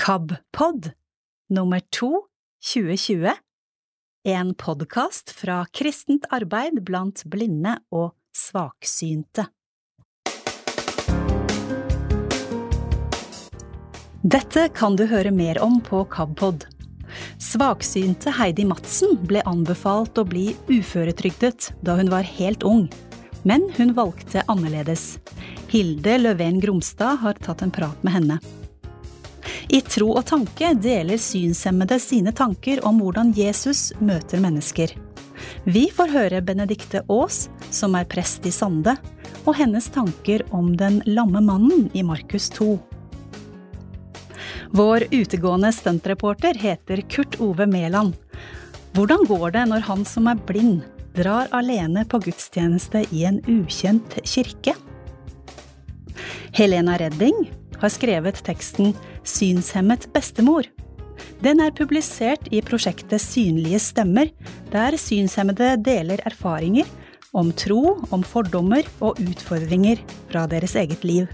KAB-pod nummer to 2020 En podkast fra kristent arbeid blant blinde og svaksynte. Dette kan du høre mer om på KABpod. Svaksynte Heidi Madsen ble anbefalt å bli uføretrygdet da hun var helt ung, men hun valgte annerledes. Hilde Løven Gromstad har tatt en prat med henne. I Tro og tanke deler synshemmede sine tanker om hvordan Jesus møter mennesker. Vi får høre Benedikte Aas, som er prest i Sande, og hennes tanker om den lamme mannen i Markus 2. Vår utegående stuntreporter heter Kurt Ove Mæland. Hvordan går det når han som er blind, drar alene på gudstjeneste i en ukjent kirke? Helena Redding har skrevet teksten Synshemmet bestemor. Den er publisert i prosjektet Synlige stemmer, der synshemmede deler erfaringer om tro, om fordommer og utfordringer fra deres eget liv.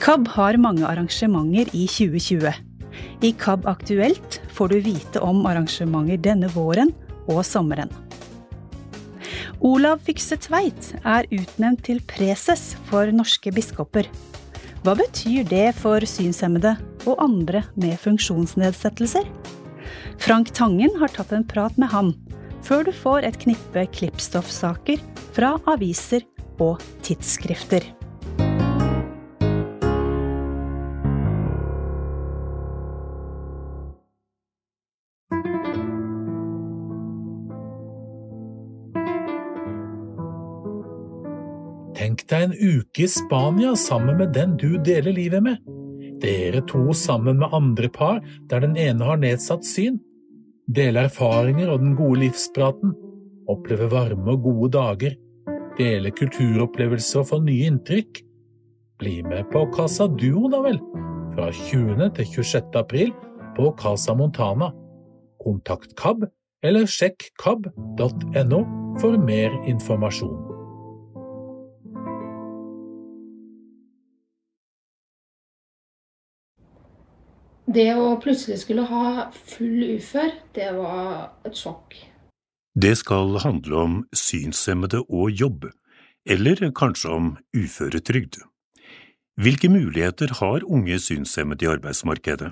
KAB har mange arrangementer i 2020. I KAB Aktuelt får du vite om arrangementer denne våren og sommeren. Olav Fykse Tveit er utnevnt til preses for norske biskoper. Hva betyr det for synshemmede og andre med funksjonsnedsettelser? Frank Tangen har tatt en prat med ham, før du får et knippe klippstoffsaker fra aviser og tidsskrifter. Deg en uke i Spania sammen med den du deler livet med. Dere to sammen med andre par der den ene har nedsatt syn. Dele erfaringer og den gode livspraten. Oppleve varme og gode dager. Dele kulturopplevelser og få nye inntrykk. Bli med på Casa Duo, da vel. Fra 20. til 26. april på Casa Montana. Kontakt KAB, eller sjekk kab.no for mer informasjon. Det å plutselig skulle ha full ufør, det var et sjokk. Det skal handle om synshemmede og jobb, eller kanskje om uføretrygd. Hvilke muligheter har unge synshemmede i arbeidsmarkedet?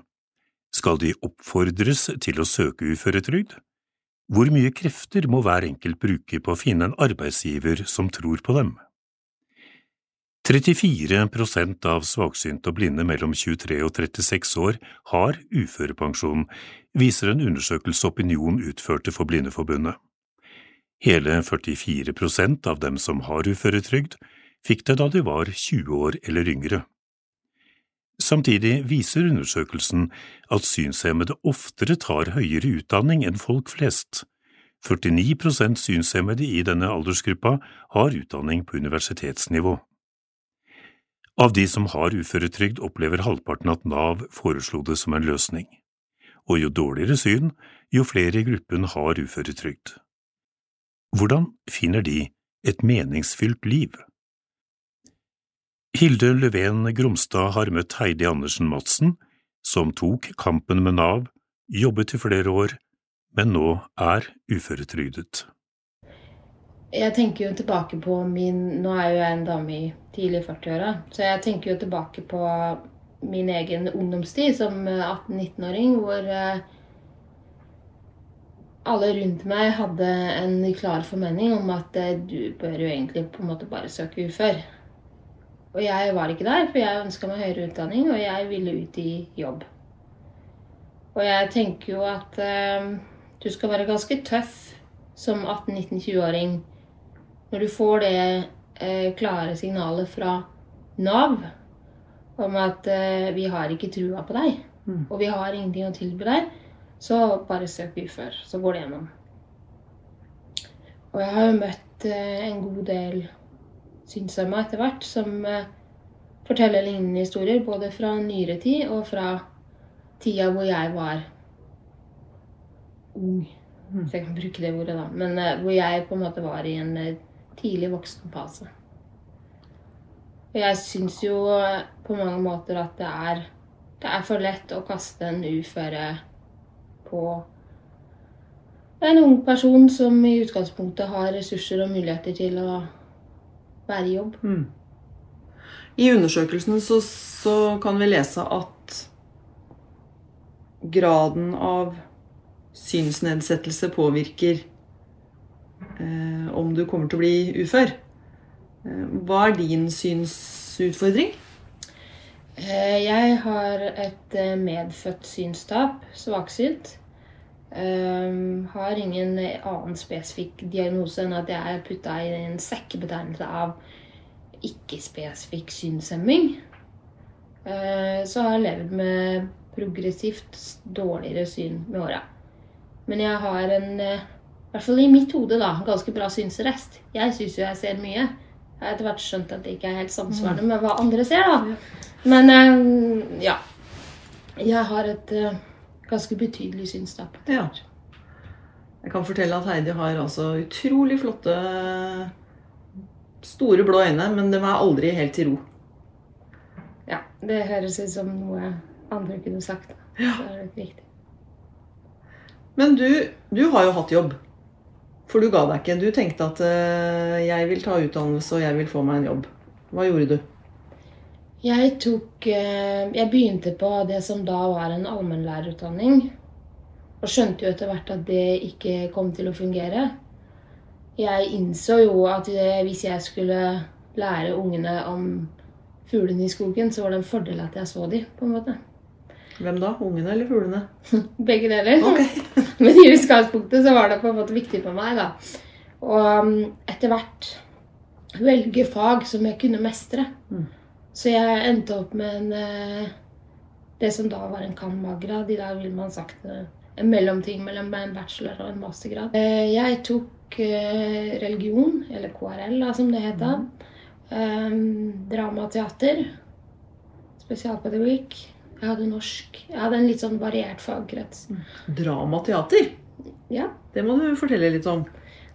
Skal de oppfordres til å søke uføretrygd? Hvor mye krefter må hver enkelt bruke på å finne en arbeidsgiver som tror på dem? 34% av svaksynte og blinde mellom 23 og 36 år har uførepensjon, viser en undersøkelse Opinion utførte for Blindeforbundet. Hele 44% av dem som har uføretrygd, fikk det da de var 20 år eller yngre. Samtidig viser undersøkelsen at synshemmede oftere tar høyere utdanning enn folk flest. 49% synshemmede i denne aldersgruppa har utdanning på universitetsnivå. Av de som har uføretrygd, opplever halvparten at Nav foreslo det som en løsning, og jo dårligere syn, jo flere i gruppen har uføretrygd. Hvordan finner de et meningsfylt liv? Hilde Løven Gromstad har møtt Heidi Andersen Madsen, som tok kampen med Nav, jobbet i flere år, men nå er uføretrygdet. Jeg tenker jo tilbake på min Nå er jo jeg en dame i tidlig 40-åra, så jeg tenker jo tilbake på min egen ungdomstid som 18-19-åring, hvor eh, alle rundt meg hadde en klar formening om at eh, du bør jo egentlig på en måte bare søke ufør. Og jeg var ikke der, for jeg ønska meg høyere utdanning, og jeg ville ut i jobb. Og jeg tenker jo at du skal være ganske tøff som 18-19-20-åring når du får det eh, klare signalet fra Nav om at eh, vi har ikke trua på deg, mm. og vi har ingenting å tilby deg, så bare søk ufør. Så går det gjennom. Og jeg har jo møtt eh, en god del synshemma etter hvert som eh, forteller lignende historier, både fra nyere tid og fra tida hvor jeg var ung. Mm. Så jeg kan bruke det ordet, da. Men uh, hvor jeg på en måte var i en uh, tidlig voksenfase. Og jeg syns jo på mange måter at det er det er for lett å kaste en uføre på en ung person som i utgangspunktet har ressurser og muligheter til å være i jobb. Mm. I undersøkelsen så, så kan vi lese at graden av synsnedsettelse påvirker om du kommer til å bli ufør. Eh, hva er din synsutfordring? Eh, jeg har et eh, medfødt synstap, svaksynt. Har ingen annen spesifikk diagnose enn at jeg er putta i en sekkebetegnelse av ikke-spesifikk synshemming. Så har jeg levd med progressivt dårligere syn med åra. Men jeg har en, i hvert fall i mitt hode, da, ganske bra synsrest. Jeg syns jo jeg ser mye. Jeg har etter hvert skjønt at det ikke er helt samsvarende med hva andre ser, da. Men um, ja. Jeg har et uh, ganske betydelig synstap. Ja. Jeg kan fortelle at Heidi har altså utrolig flotte, store blå øyne, men de er aldri helt i ro. Ja, det høres ut som noe andre kunne sagt. Ja. Det er nok riktig. Men du, du har jo hatt jobb. For du ga deg ikke. Du tenkte at uh, jeg vil ta utdannelse og jeg vil få meg en jobb. Hva gjorde du? Jeg tok uh, Jeg begynte på det som da var en allmennlærerutdanning. Og skjønte jo etter hvert at det ikke kom til å fungere. Jeg innså jo at uh, hvis jeg skulle lære ungene om fuglene i skogen, så var det en fordel at jeg så dem, på en måte. Hvem da? Ungene eller fuglene? Begge deler. Ok. Men i utgangspunktet så var det på en måte viktig for meg, da. Og um, etter hvert velge fag som jeg kunne mestre. Mm. Så jeg endte opp med en eh, Det som da var en cand.mag.-grad. I dag ville man sagt eh, en mellomting mellom en bachelor og en mastergrad. Eh, Jeg tok religion, eller KRL da, som det het da. Mm. Um, Dramateater. Spesialpedagogikk. Jeg hadde norsk. Jeg hadde en litt sånn variert fagkrets. Dramateater. Ja. Det må du fortelle litt om.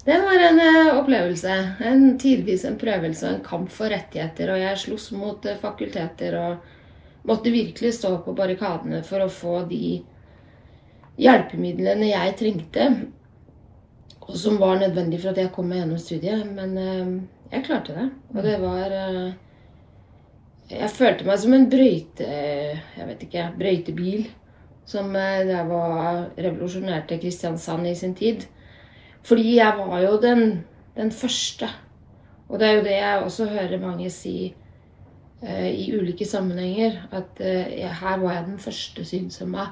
Det var en eh, opplevelse. En tidvis en prøvelse og en kamp for rettigheter. Og jeg sloss mot eh, fakulteter og måtte virkelig stå på barrikadene for å få de hjelpemidlene jeg trengte. Og som var nødvendig for at jeg kom meg gjennom studiet. Men eh, jeg klarte det. Og det var eh, Jeg følte meg som en brøyte... Jeg vet ikke. Brøytebil. Som det der var revolusjonerte Kristiansand i sin tid. Fordi jeg var jo den, den første. Og det er jo det jeg også hører mange si uh, i ulike sammenhenger. At uh, her var jeg den første synshemma.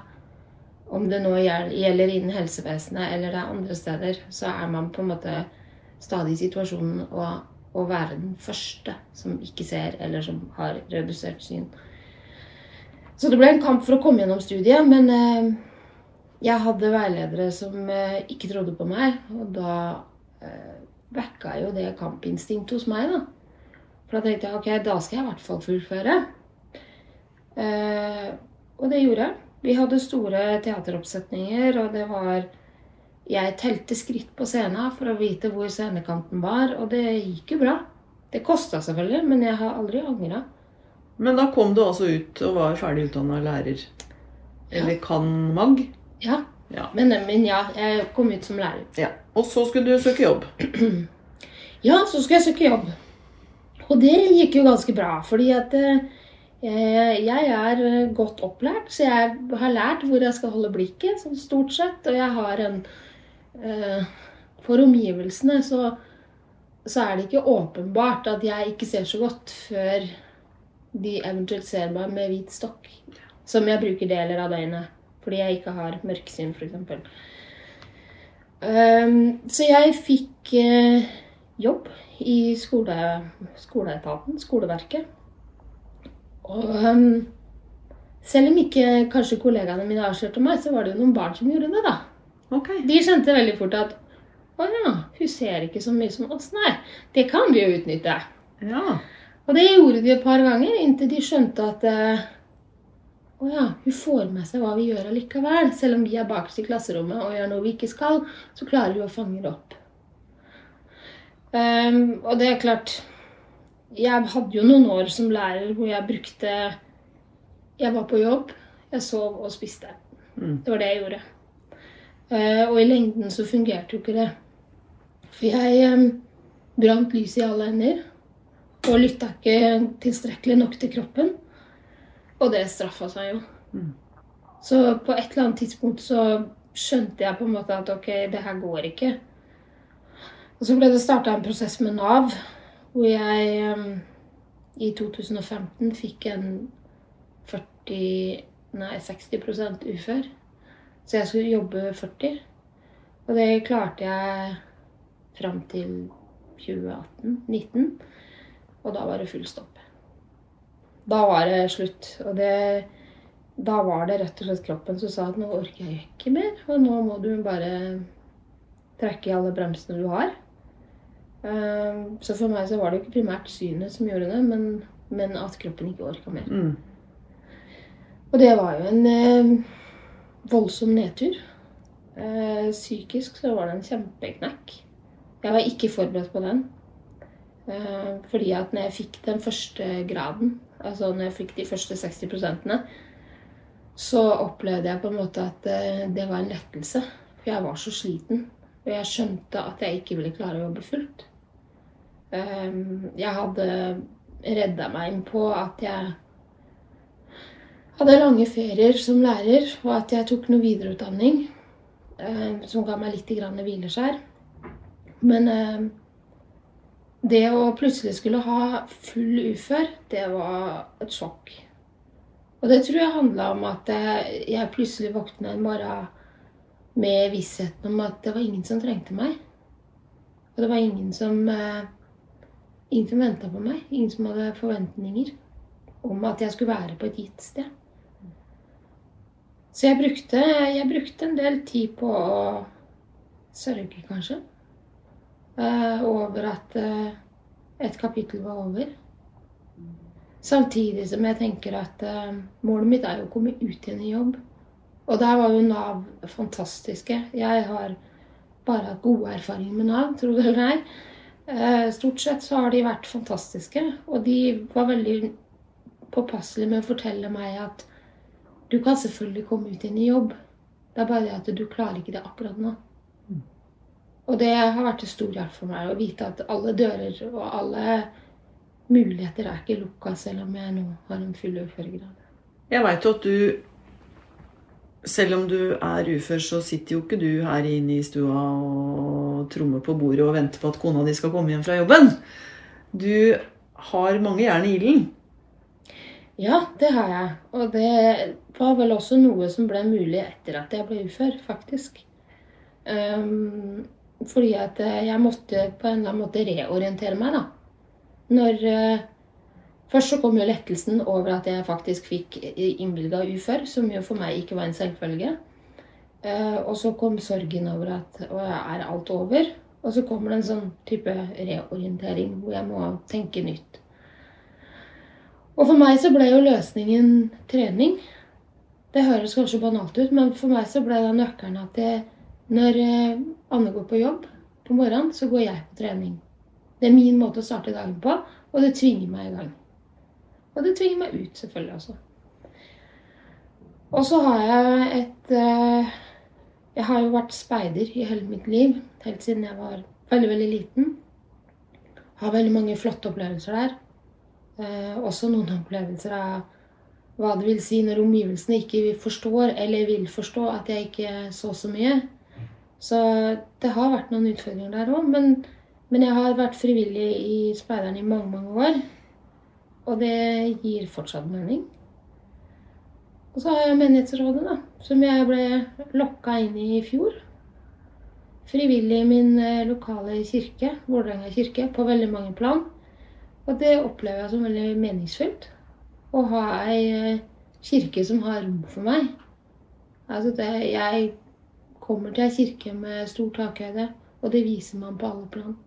Om det nå gjelder innen helsevesenet eller det er andre steder, så er man på en måte stadig i situasjonen å, å være den første som ikke ser, eller som har redusert syn. Så det ble en kamp for å komme gjennom studiet, men eh, jeg hadde veiledere som eh, ikke trodde på meg, og da eh, vekka jo det kampinstinktet hos meg, da. For da tenkte jeg ok, da skal jeg i hvert fall fullføre. Eh, og det gjorde jeg. Vi hadde store teateroppsetninger, og det var Jeg telte skritt på scenen for å vite hvor scenekanten var, og det gikk jo bra. Det kosta selvfølgelig, men jeg har aldri angra. Men da kom du altså ut og var ferdig utdanna lærer. Eller kan-mag. Ja. Ja. Men, men ja, jeg kom ut som lærer. ja. Og så skulle du søke jobb. Ja, så skulle jeg søke jobb. Og det gikk jo ganske bra, fordi at eh, jeg er godt opplært, så jeg har lært hvor jeg skal holde blikket, sånn stort sett. Og jeg har en For omgivelsene så, så er det ikke åpenbart at jeg ikke ser så godt før de eventuelt ser meg med hvit stokk, som jeg bruker deler av døgnet. Fordi jeg ikke har mørksyn, f.eks. Um, så jeg fikk eh, jobb i skole, skoleetaten, skoleverket. Og um, selv om ikke kanskje kollegaene mine avslørte meg, så var det jo noen barn som gjorde det, da. Ok. De skjønte veldig fort at å ja, hun ser ikke så mye som oss, nei. Det kan vi jo utnytte. Ja. Og det gjorde de et par ganger, inntil de skjønte at å ja, hun får med seg hva vi gjør allikevel. Selv om vi er bakerst i klasserommet og gjør noe vi ikke skal, så klarer hun å fange det opp. Um, og det er klart Jeg hadde jo noen år som lærer hvor jeg brukte Jeg var på jobb, Jeg sov og spiste. Mm. Det var det jeg gjorde. Eh, og i lengden så fungerte jo ikke det. For jeg eh, brant lys i alle ender. Og lytta ikke tilstrekkelig nok til kroppen. Og det straffa seg jo. Mm. Så på et eller annet tidspunkt så skjønte jeg på en måte at ok, det her går ikke. Og så ble det starta en prosess med Nav, hvor jeg um, i 2015 fikk en 40 Nei, 60% ufør. Så jeg skulle jobbe 40. Og det klarte jeg fram til 2018-19. Og da var det full stopp. Da var det slutt. Og det, da var det rett og slett kroppen som sa at nå orker jeg ikke mer. Og nå må du bare trekke i alle bremsene du har. Eh, Så for meg så var det ikke primært synet som gjorde det, men, men at kroppen ikke orka mer. Mm. Og det var jo en eh, voldsom nedtur. Eh, psykisk så var det en kjempeknekk. Jeg var ikke forberedt på den. Eh, fordi at når jeg fikk den første graden, altså når jeg fikk de første 60 prosentene, så opplevde jeg på en måte at eh, det var en lettelse. For jeg var så sliten. Og jeg skjønte at jeg ikke ville klare å jobbe fullt. Jeg hadde redda meg inn på at jeg hadde lange ferier som lærer, og at jeg tok noe videreutdanning eh, som ga meg litt grann hvileskjær. Men eh, det å plutselig skulle ha full ufør, det var et sjokk. Og det tror jeg handla om at jeg, plutselig våkna en morgen med vissheten om at det var ingen som trengte meg. Og det var ingen som eh, Ingen som venta på meg. Ingen som hadde forventninger om at jeg skulle være på et gitt sted. Så jeg brukte, jeg brukte en del tid på å sørge, kanskje. Uh, over at uh, et kapittel var over. Samtidig som jeg tenker at uh, målet mitt er jo å komme ut igjen i jobb. Og der var jo Nav fantastiske. Jeg har bare hatt gode erfaringer med Nav, tro det eller ei. Stort sett så har de vært fantastiske. Og de var veldig påpasselige med å fortelle meg at du kan selvfølgelig komme ut igjen i jobb. Det er bare det at du klarer ikke det akkurat nå. Og det har vært til stor hjelp for meg å vite at alle dører og alle muligheter er ikke lukka, selv om jeg nå har en full uføregrad. Jeg veit jo at du Selv om du er ufør, så sitter jo ikke du her inne i stua og trommer på bordet og venter på at kona di skal komme hjem fra jobben. Du har mange jern i ilden. Ja, det har jeg. Og det var vel også noe som ble mulig etter at jeg ble ufør, faktisk. Um, fordi at eh, jeg måtte på en eller annen måte reorientere meg, da. Når uh, Først så kom jo lettelsen over at jeg faktisk fikk innvilga ufør, som jo for meg ikke var en selvfølge. Uh, og så kom sorgen over at å, er alt over? Og så kommer det en sånn type reorientering hvor jeg må tenke nytt. Og for meg så ble jo løsningen trening. Det høres kanskje banalt ut, men for meg så ble det nøkkelen at jeg, når eh, Anne går på jobb på morgenen, så går jeg på trening. Det er min måte å starte dagen på, og det tvinger meg i gang. Og det tvinger meg ut, selvfølgelig også. Og så har jeg et eh, Jeg har jo vært speider i hele mitt liv, helt siden jeg var veldig, veldig liten. Har veldig mange flotte opplevelser der. Eh, også noen opplevelser av hva det vil si når omgivelsene ikke forstår eller vil forstå at jeg ikke så så mye. Så det har vært noen utfordringer der òg. Men, men jeg har vært frivillig i Speideren i mange, mange år. Og det gir fortsatt mening. Og så har jeg menighetsrådet, da, som jeg ble lokka inn i i fjor. Frivillig i min eh, lokale kirke, Vålerenga kirke, på veldig mange plan. Og det opplever jeg som veldig meningsfylt. Å ha ei eh, kirke som har rom for meg. Altså det, jeg kommer til ei kirke med stor takhøyde, og det viser man på alle plan.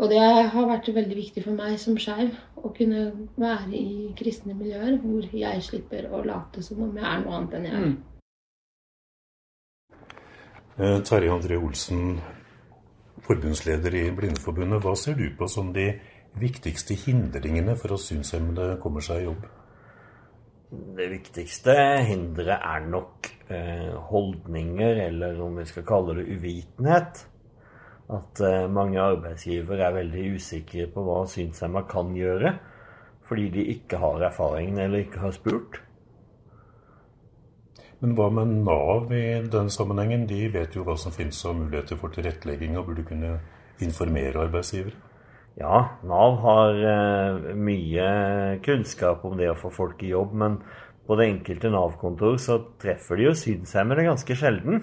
Og det har vært veldig viktig for meg som skeiv å kunne være i kristne miljøer hvor jeg slipper å late som om jeg er noe annet enn jeg er. Mm. Eh, Terje André Olsen, forbundsleder i Blindeforbundet. Hva ser du på som de viktigste hindringene for at synshemmede kommer seg i jobb? Det viktigste hinderet er nok eh, holdninger, eller om vi skal kalle det uvitenhet. At eh, mange arbeidsgivere er veldig usikre på hva synshemma kan gjøre, fordi de ikke har erfaringen eller ikke har spurt. Men hva med Nav i den sammenhengen? De vet jo hva som finnes av muligheter for tilrettelegging og burde kunne informere arbeidsgivere? Ja, Nav har eh, mye kunnskap om det å få folk i jobb, men på det enkelte Nav-kontor så treffer de jo synshemmede ganske sjelden.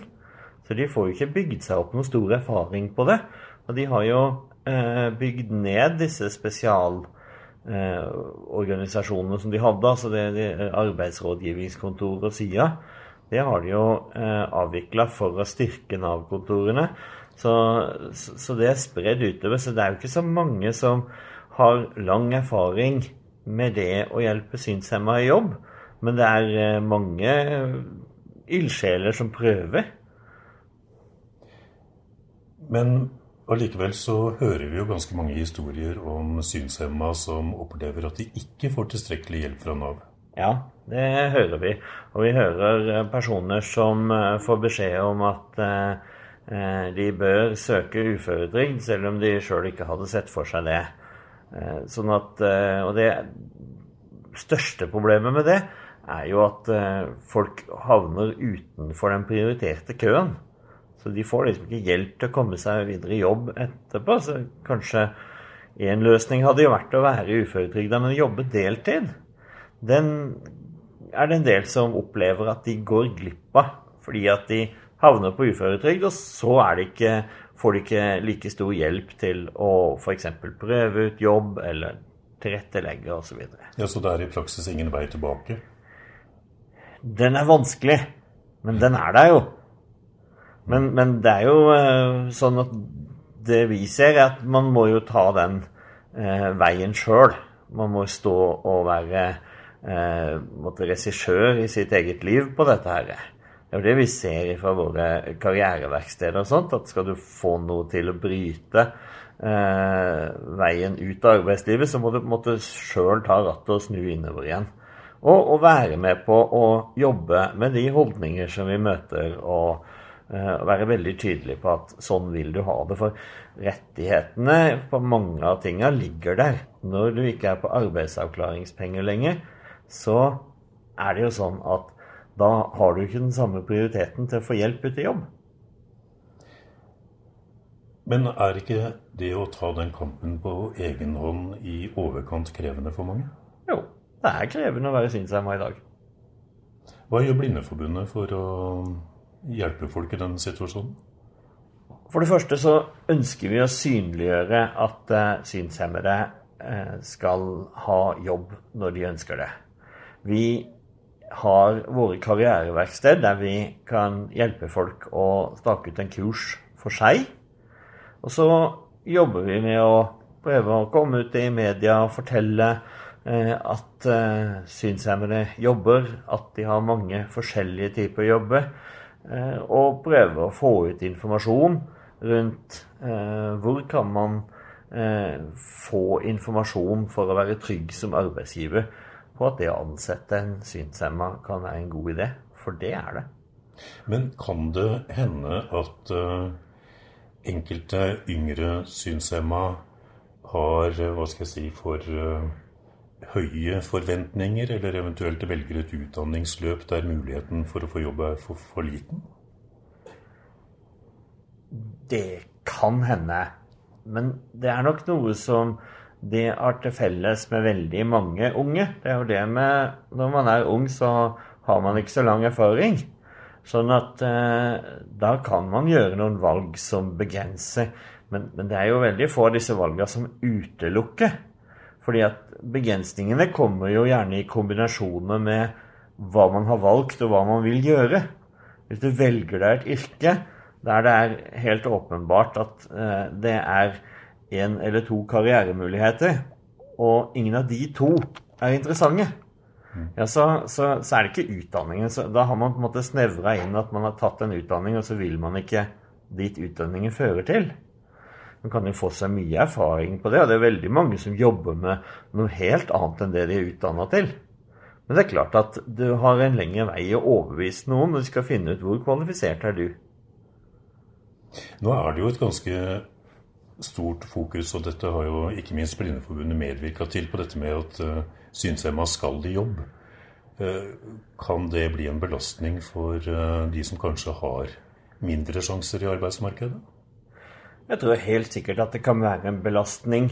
Så de får jo ikke bygd seg opp noen stor erfaring på det. Og de har jo eh, bygd ned disse spesialorganisasjonene eh, som de hadde, altså det, det arbeidsrådgivningskontoret og SIA. Det har de jo avvikla for å styrke Nav-kontorene. Så, så, det er spredd utover. Så det er jo ikke så mange som har lang erfaring med det å hjelpe synshemma i jobb. Men det er eh, mange ildsjeler som prøver. Men allikevel så hører vi jo ganske mange historier om synshemma som opplever at de ikke får tilstrekkelig hjelp fra Nav. Ja, det hører vi. Og vi hører eh, personer som eh, får beskjed om at Eh, de bør søke uføretrygd, selv om de sjøl ikke hadde sett for seg det. Eh, sånn at, eh, og det største problemet med det er jo at folk havner utenfor den prioriterte køen. Så de får liksom ikke hjelp til å komme seg videre i jobb etterpå. Så kanskje en løsning hadde jo vært å være uføretrygda, men jobbe deltid. Den er det en del som opplever at de går glipp av fordi at de havner på uføretrygd, og så ikke, får de ikke like stor hjelp til å f.eks. prøve ut jobb eller tilrettelegge osv. Ja, så det er i praksis ingen vei tilbake? Den er vanskelig, men den er der jo. Men, men det er jo uh, sånn at det vi ser, er at man må jo ta den eh, veien sjøl. Man må stå og være eh, regissør i sitt eget liv på dette her. Det er jo det vi ser fra våre karriereverksteder og sånt, at skal du få noe til å bryte eh, veien ut av arbeidslivet, så må du på en måte sjøl ta rattet og snu innover igjen. Og, og, være med på å jobbe med de holdninger som vi møter, og eh, være veldig tydelig på at sånn vil du ha det. For rettighetene på mange av tinga ligger der. Når du ikke er på arbeidsavklaringspenger lenger, så er det jo sånn at da har du ikke den samme prioriteten til å få hjelp ut i jobb. Men er ikke det å ta den kampen på egen hånd i overkant krevende for mange? Jo, det er krevende å være synshemma i dag. Hva gjør Blindeforbundet for å hjelpe folk i denne situasjonen? For det første så ønsker vi å synliggjøre at uh, synshemmede uh, skal ha jobb når de ønsker det. Vi har våre karriereverksted der vi kan hjelpe folk å stake ut en kurs for seg. Og så jobber vi med å prøve å komme ut i media og fortelle eh, at eh, synshemmede jobber, at de har mange forskjellige typer jobber. Eh, og prøve å få ut informasjon rundt hvor kan man få informasjon for å være trygg som arbeidsgiver på at det å ansette en synshemma kan være en god idé. For det er det. Men kan det hende at uh, enkelte yngre synshemma har, uh, hva skal jeg si, for uh, høye forventninger, eller eventuelt velger et utdanningsløp der muligheten for å få jobb er for, for liten? Det kan hende. Men det er nok noe som det har til felles med veldig mange unge. Det er jo det med Når man er ung, så har man ikke så lang erfaring. Sånn at eh, da kan man gjøre noen valg som begrenser. Men, men det er jo veldig få av disse valgene som utelukker. Fordi at begrensningene kommer jo gjerne i kombinasjoner med hva man har valgt, og hva man vil gjøre. Hvis du velger deg et yrke der det er helt åpenbart at eh, det er én eller to karrieremuligheter, og ingen av de to er interessante, ja, så, så, så, er det ikke utdanningen. Så da har man på en måte snevra inn at man har tatt en utdanning, og så vil man ikke dit utdanningen fører til. Man kan jo få seg mye erfaring på det, og det er veldig mange som jobber med noe helt annet enn det de er utdanna til. Men det er klart at du har en lengre vei å overbevise noen når du skal finne ut hvor kvalifisert er du. Nå er det jo et ganske stort fokus, og dette har jo ikke minst Blindeforbundet medvirka til, på dette med at uh, synshemma skal i jobb. Uh, kan det bli en belastning for uh, de som kanskje har mindre sjanser i arbeidsmarkedet? Jeg tror helt sikkert at det kan være en belastning.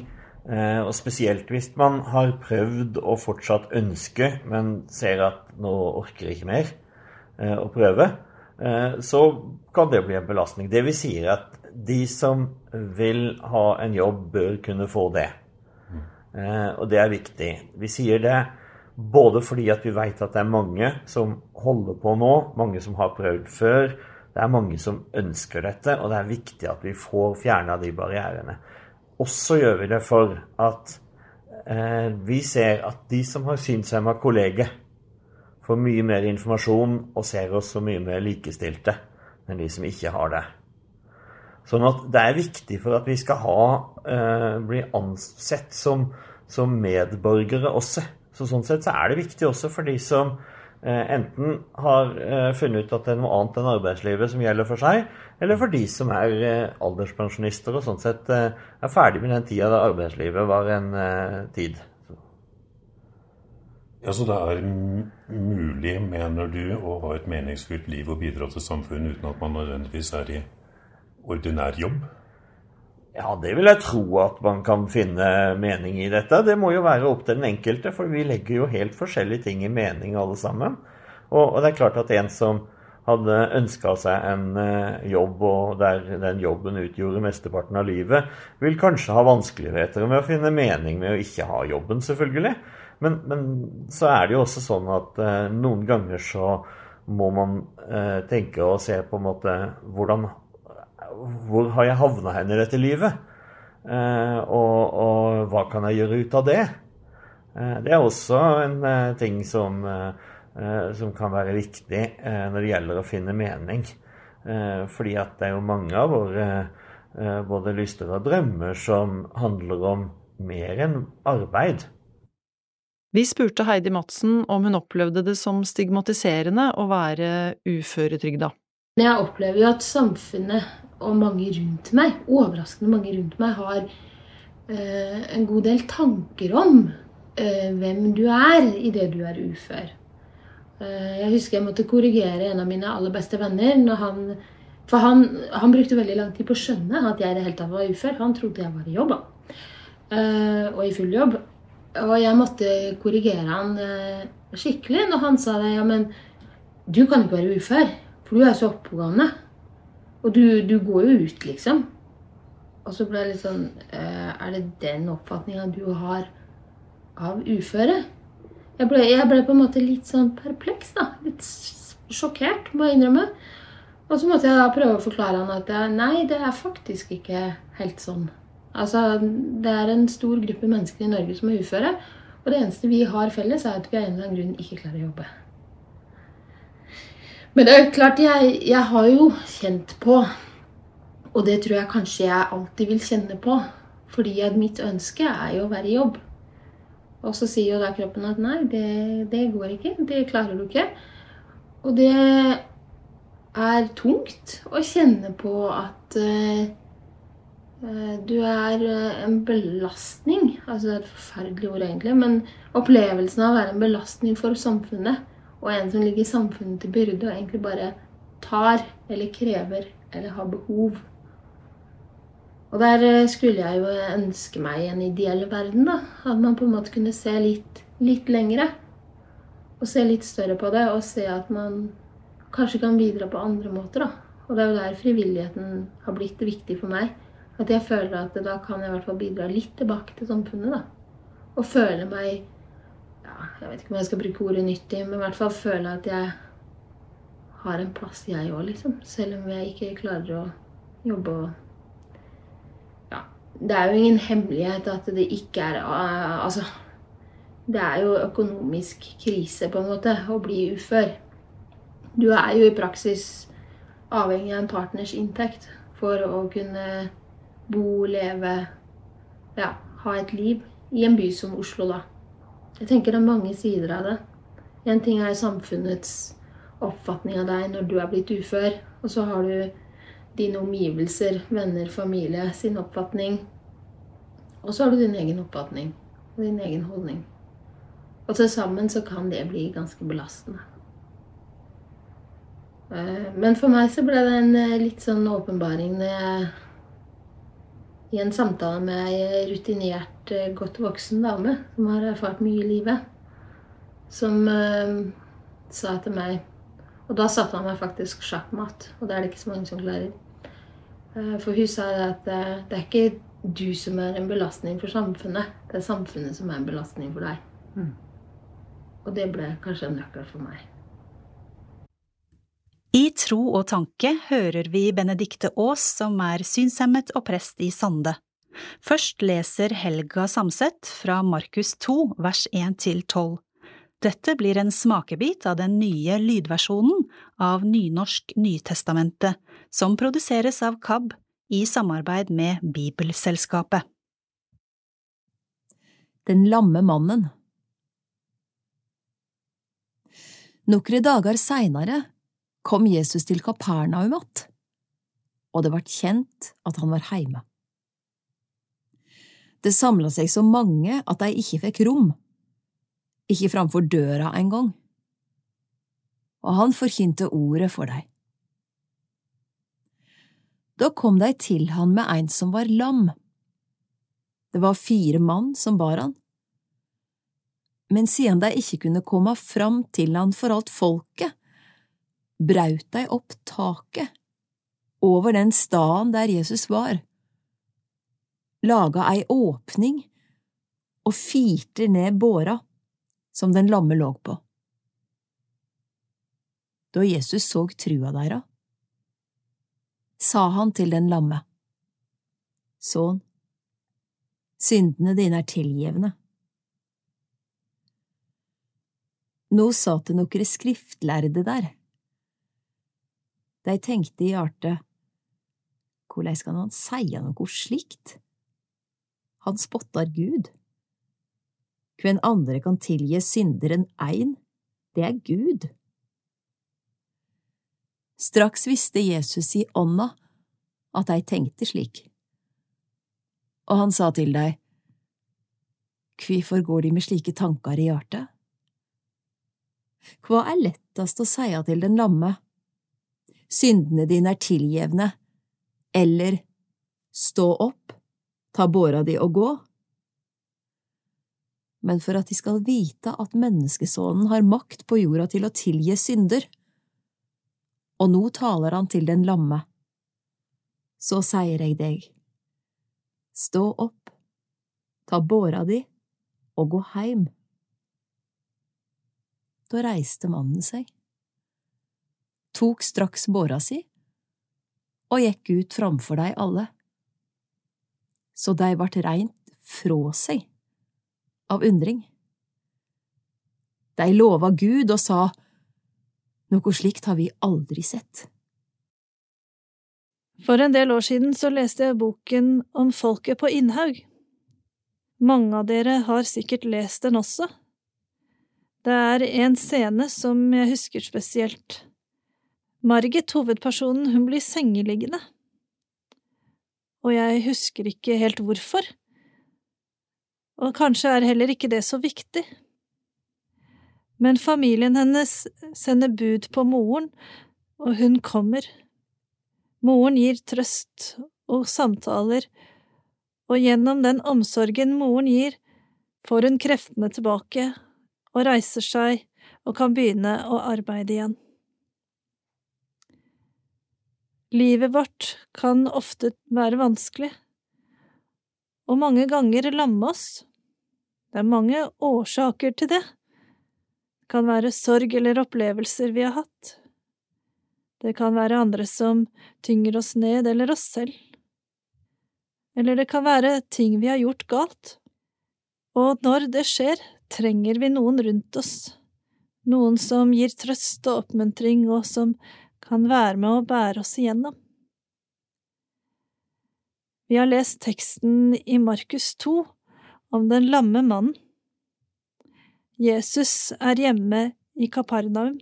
Eh, og spesielt hvis man har prøvd og fortsatt ønsker, men ser at nå orker jeg ikke mer eh, å prøve, eh, så kan det bli en belastning. Det vi sier, er at de som vil ha en jobb, bør kunne få det. Og det er viktig. Vi sier det både fordi at vi vet at det er mange som holder på nå, mange som har prøvd før. Det er mange som ønsker dette, og det er viktig at vi får fjerna de barrierene. Også gjør vi det for at eh, vi ser at de som har synshemma kolleger, får mye mer informasjon og ser oss som mye mer likestilte enn de som ikke har det. Sånn at det er viktig for at vi skal ha, eh, bli ansett som, som medborgere også. Så sånn sett så er det viktig også for de som Eh, enten har eh, funnet ut at det er noe annet enn arbeidslivet som gjelder for seg, eller for de som er eh, alderspensjonister og sånn sett er ferdig med den tida da arbeidslivet var en tid. Ja, Så det er mulig, mener du, å ha et meningsfullt liv og bidra til samfunnet uten at man nødvendigvis er i ordinær jobb? Ja, det vil jeg tro at man kan finne mening i dette. Det må jo være opp til den enkelte, for vi legger jo helt forskjellige ting i mening alle sammen. Og, og det er klart at en som hadde ønska seg en uh, jobb, og der den jobben utgjorde mesteparten av livet, vil kanskje ha vanskeligheter med å finne mening med å ikke ha jobben, selvfølgelig. Men, men så er det jo også sånn at eh, noen ganger så må man eh, tenke og se på en måte hvordan hvor har jeg havna hen i dette livet? Eh, og, og, hva kan jeg gjøre ut av det? Eh, det er også en eh, ting som, eh, som, kan være viktig eh, når det gjelder å finne mening. Eh, fordi at det er jo mange av våre både lyster og drømmer som handler om mer enn arbeid. Vi spurte Heidi Madsen om hun opplevde det som stigmatiserende å være uføretrygda. Jeg opplever jo at samfunnet og mange rundt meg, overraskende mange rundt meg, har eh, en god del tanker om eh, hvem du er idet du er ufør. Eh, jeg husker jeg måtte korrigere en av mine aller beste venner. Han, for han, han, brukte veldig lang tid på å skjønne at jeg i det hele tatt var ufør. Han trodde jeg var i jobb, eh, og i full jobb. Og jeg måtte korrigere han eh, skikkelig når han sa det. Ja, men du kan ikke være ufør, for du er så oppegående. Og du, du, går jo ut, liksom. Og så ble jeg litt sånn eh, Er det den oppfatninga du har av uføre? Jeg ble, jeg ble, på en måte litt sånn perpleks, da. Litt sjokkert, må jeg innrømme. Og så måtte jeg da prøve å forklare han at nei, det er faktisk ikke helt sånn. Altså, Det er en stor gruppe mennesker i Norge som er uføre. Og det eneste vi har felles, er at vi av en eller annen grunn ikke klarer å jobbe. Men det er klart, jeg, jeg har jo kjent på, og det tror jeg kanskje jeg alltid vil kjenne på, fordi mitt ønske er jo å være i jobb. Og så sier jo da kroppen at nei, det, det går ikke. Det klarer du ikke. Og det er tungt å kjenne på at uh, du er en belastning. Altså det er et forferdelig ord, egentlig. Men opplevelsen av å være en belastning for samfunnet og en som ligger samfunnet til byrde og egentlig bare tar eller krever eller har behov. Og der eh, skulle jeg jo ønske meg en ideell verden, da. At man på en måte kunne se litt, litt lengre. Og se litt større på det, og se at man kanskje kan bidra på andre måter, da. Og det er jo der frivilligheten har blitt viktig for meg. At jeg føler at da kan jeg i hvert fall bidra litt tilbake til samfunnet, da. Og føle meg jeg vet ikke om jeg skal bruke ordet nyttig, men i hvert fall føle at jeg har en plass, jeg òg, liksom. Selv om jeg ikke klarer å jobbe og Ja. Det er jo ingen hemmelighet at det ikke er uh, Altså Det er jo økonomisk krise, på en måte, å bli ufør. Du er jo i praksis avhengig av en partners inntekt for å kunne bo, leve Ja, ha et liv i en by som Oslo, da. Jeg tenker det er mange sider av det. En ting er samfunnets oppfatning av deg når du er blitt ufør, og så har du dine omgivelser, venner, familie, sin oppfatning. Og så har du din egen oppfatning og din egen holdning. Og til sammen så kan det bli ganske belastende. Eh, men for meg så ble det en eh, litt sånn åpenbaring når jeg i en samtale med ei rutinert, eh, godt voksen dame som har erfart mye i livet, som uh, sa til meg Og da satte han meg faktisk sjakkmatt, og det er det ikke så mange som klarer. Uh, for hun sa at uh, det er ikke du som er en belastning for samfunnet, det er samfunnet som er en belastning for deg. Mm. Og det ble kanskje en nøkkel for meg. I Tro og tanke hører vi Benedikte Aas, som er synshemmet og prest i Sande. Først leser Helga Samset fra Markus 2 vers 1 til 12. Dette blir en smakebit av den nye lydversjonen av Nynorsk Nytestamentet, som produseres av KAB i samarbeid med Bibelselskapet. Den lamme mannen Nokre dager seinare kom Jesus til Kapernaum att, og det vart kjent at han var heime. Det samla seg så mange at de ikke fikk rom, ikke framfor døra engang, og han forkynte ordet for dei. Da kom de til han med ein som var lam. Det var fire mann som bar han men siden de ikke kunne komme fram til han for alt folket, braut dei opp taket over den staden der Jesus var, laga ei åpning og firte ned båra som den lamme lå på. Da Jesus så trua deira, sa han til den lamme, Sønn, syndene dine er tilgjevne. Nå satt det nokre skriftlærde der. De tenkte i hjartet, korleis kan han seie noe slikt? Han spottar Gud. Hvem andre kan tilgi synder enn ein? Det er Gud. Straks visste Jesus i ånda at de tenkte slik, og han sa til dei, Hvorfor går de med slike tankar i hjartet? Hva er lettast å seie til den lamme? Syndene dine er tilgjevne, eller stå opp, ta båra di og gå? Men for at de skal vite at menneskesonen har makt på jorda til å tilgi synder, og nå taler han til den lamme, så sier jeg deg, stå opp, ta båra di og gå heim. Da reiste mannen seg, tok straks båra si og gikk ut framfor dei alle. Så dei vart reint frå seg av undring. Dei lova Gud og sa, noe slikt har vi aldri sett. For en del år siden så leste jeg boken om folket på Innhaug. Mange av dere har sikkert lest den også. Det er en scene som jeg husker spesielt. Margit, hovedpersonen, hun blir sengeliggende. Og jeg husker ikke helt hvorfor. Og kanskje er heller ikke det så viktig. Men familien hennes sender bud på moren, og hun kommer. Moren gir trøst og samtaler, og gjennom den omsorgen moren gir, får hun kreftene tilbake og reiser seg og kan begynne å arbeide igjen. Livet vårt kan ofte være vanskelig, og mange ganger lamme oss. Det er mange årsaker til det. Det kan være sorg eller opplevelser vi har hatt. Det kan være andre som tynger oss ned, eller oss selv. Eller det kan være ting vi har gjort galt. Og når det skjer, trenger vi noen rundt oss, noen som gir trøst og oppmuntring, og som kan være med å bære oss igjennom. Vi har lest teksten i Markus 2 om den lamme mannen. Jesus er hjemme i Kapernaum,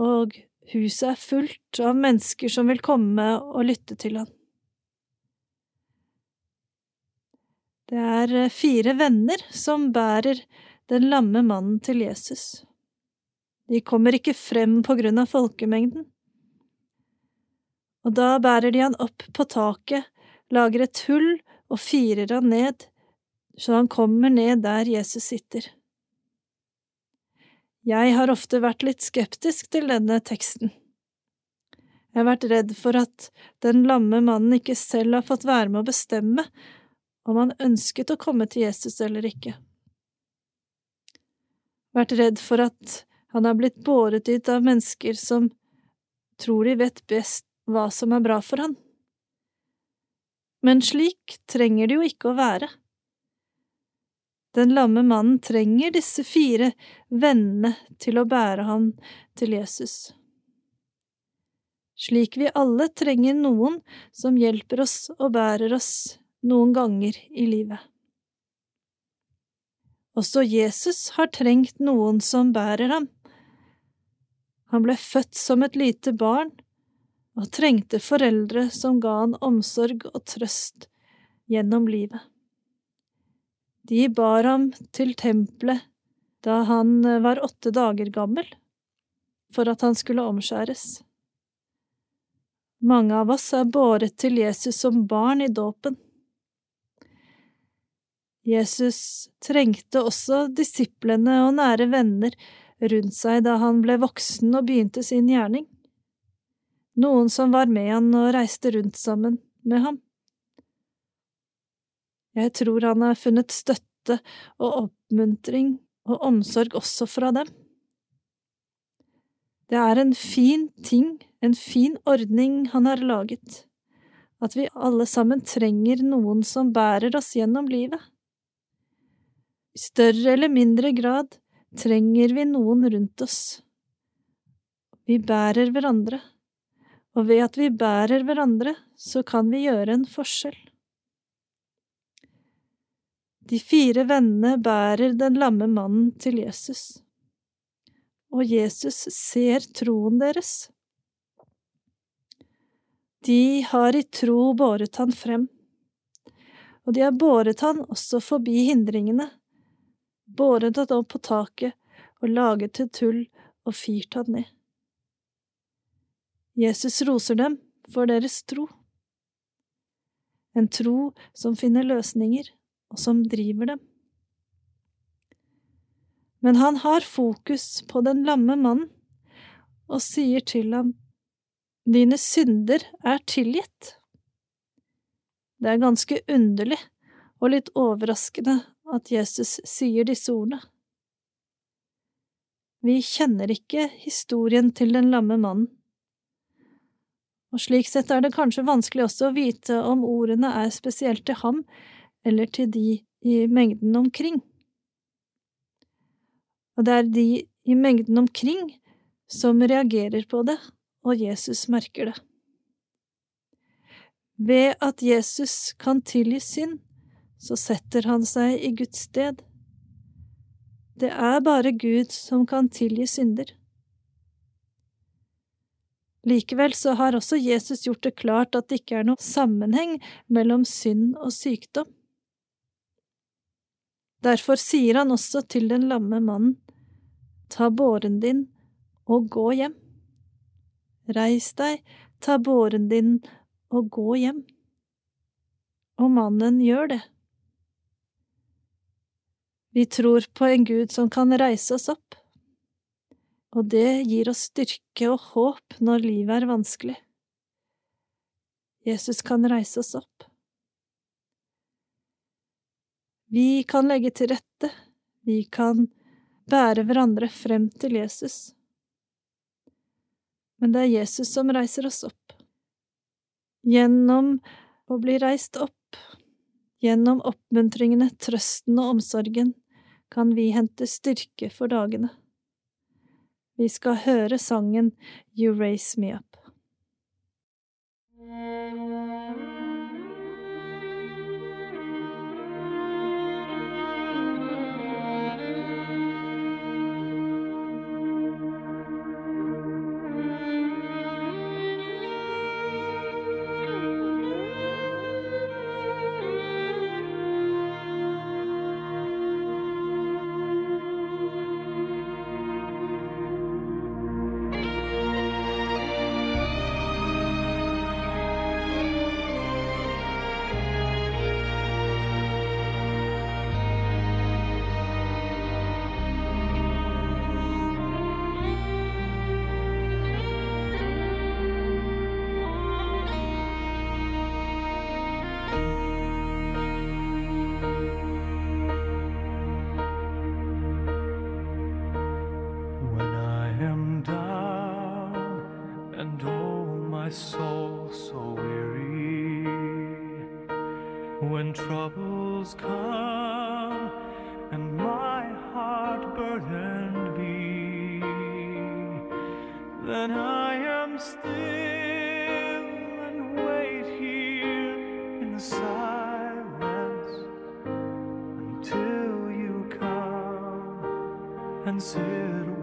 og huset er fullt av mennesker som vil komme og lytte til han. Det er fire venner som bærer den lamme mannen til Jesus. De kommer ikke frem på grunn av folkemengden. Og da bærer de han opp på taket, lager et hull og firer han ned, så han kommer ned der Jesus sitter. Jeg har ofte vært litt skeptisk til denne teksten. Jeg har vært redd for at den lamme mannen ikke selv har fått være med å bestemme om han ønsket å komme til Jesus eller ikke. Vært redd for at han har blitt båret dit av mennesker som tror de vet best hva som er bra for han. Men slik trenger det jo ikke å være. Den lamme mannen trenger disse fire vennene til å bære ham til Jesus. Slik vi alle trenger noen som hjelper oss og bærer oss noen ganger i livet. Også Jesus har trengt noen som bærer ham. Han ble født som et lite barn og trengte foreldre som ga han omsorg og trøst gjennom livet. De bar ham til tempelet da han var åtte dager gammel, for at han skulle omskjæres. Mange av oss er båret til Jesus som barn i dåpen. Jesus trengte også disiplene og nære venner rundt seg da han ble voksen og begynte sin gjerning. Noen som var med han og reiste rundt sammen med ham. Jeg tror han har funnet støtte og oppmuntring og omsorg også fra dem. Det er en fin ting, en fin ordning han har laget, at vi alle sammen trenger noen som bærer oss gjennom livet. I større eller mindre grad trenger vi noen rundt oss. Vi bærer hverandre, og ved at vi bærer hverandre, så kan vi gjøre en forskjell. De fire vennene bærer den lamme mannen til Jesus, og Jesus ser troen deres. De har i tro båret han frem, og de har båret han også forbi hindringene båret han opp på taket og laget til tull og firt han ned. Jesus roser dem for deres tro. En tro som finner løsninger, og som driver dem. Men han har fokus på den lamme mannen og sier til ham, Dine synder er tilgitt. Det er ganske underlig og litt overraskende at Jesus sier disse ordene. Vi kjenner ikke historien til den lamme mannen, og slik sett er det kanskje vanskelig også å vite om ordene er spesielt til ham eller til de i mengden omkring. Og det er de i mengden omkring som reagerer på det, og Jesus merker det. Ved at Jesus kan tilgi synd, så setter han seg i Guds sted. Det er bare Gud som kan tilgi synder. Likevel så har også Jesus gjort det klart at det ikke er noen sammenheng mellom synd og sykdom. Derfor sier han også til den lamme mannen, ta båren din og gå hjem. Reis deg, ta båren din og gå hjem. Og mannen gjør det. Vi tror på en Gud som kan reise oss opp, og det gir oss styrke og håp når livet er vanskelig. Jesus kan reise oss opp. Vi kan legge til rette, vi kan bære hverandre frem til Jesus. Men det er Jesus som reiser oss opp. Gjennom å bli reist opp, gjennom oppmuntringene, trøsten og omsorgen, kan vi hente styrke for dagene. Vi skal høre sangen You Raise Me Up. Silence until you come and sit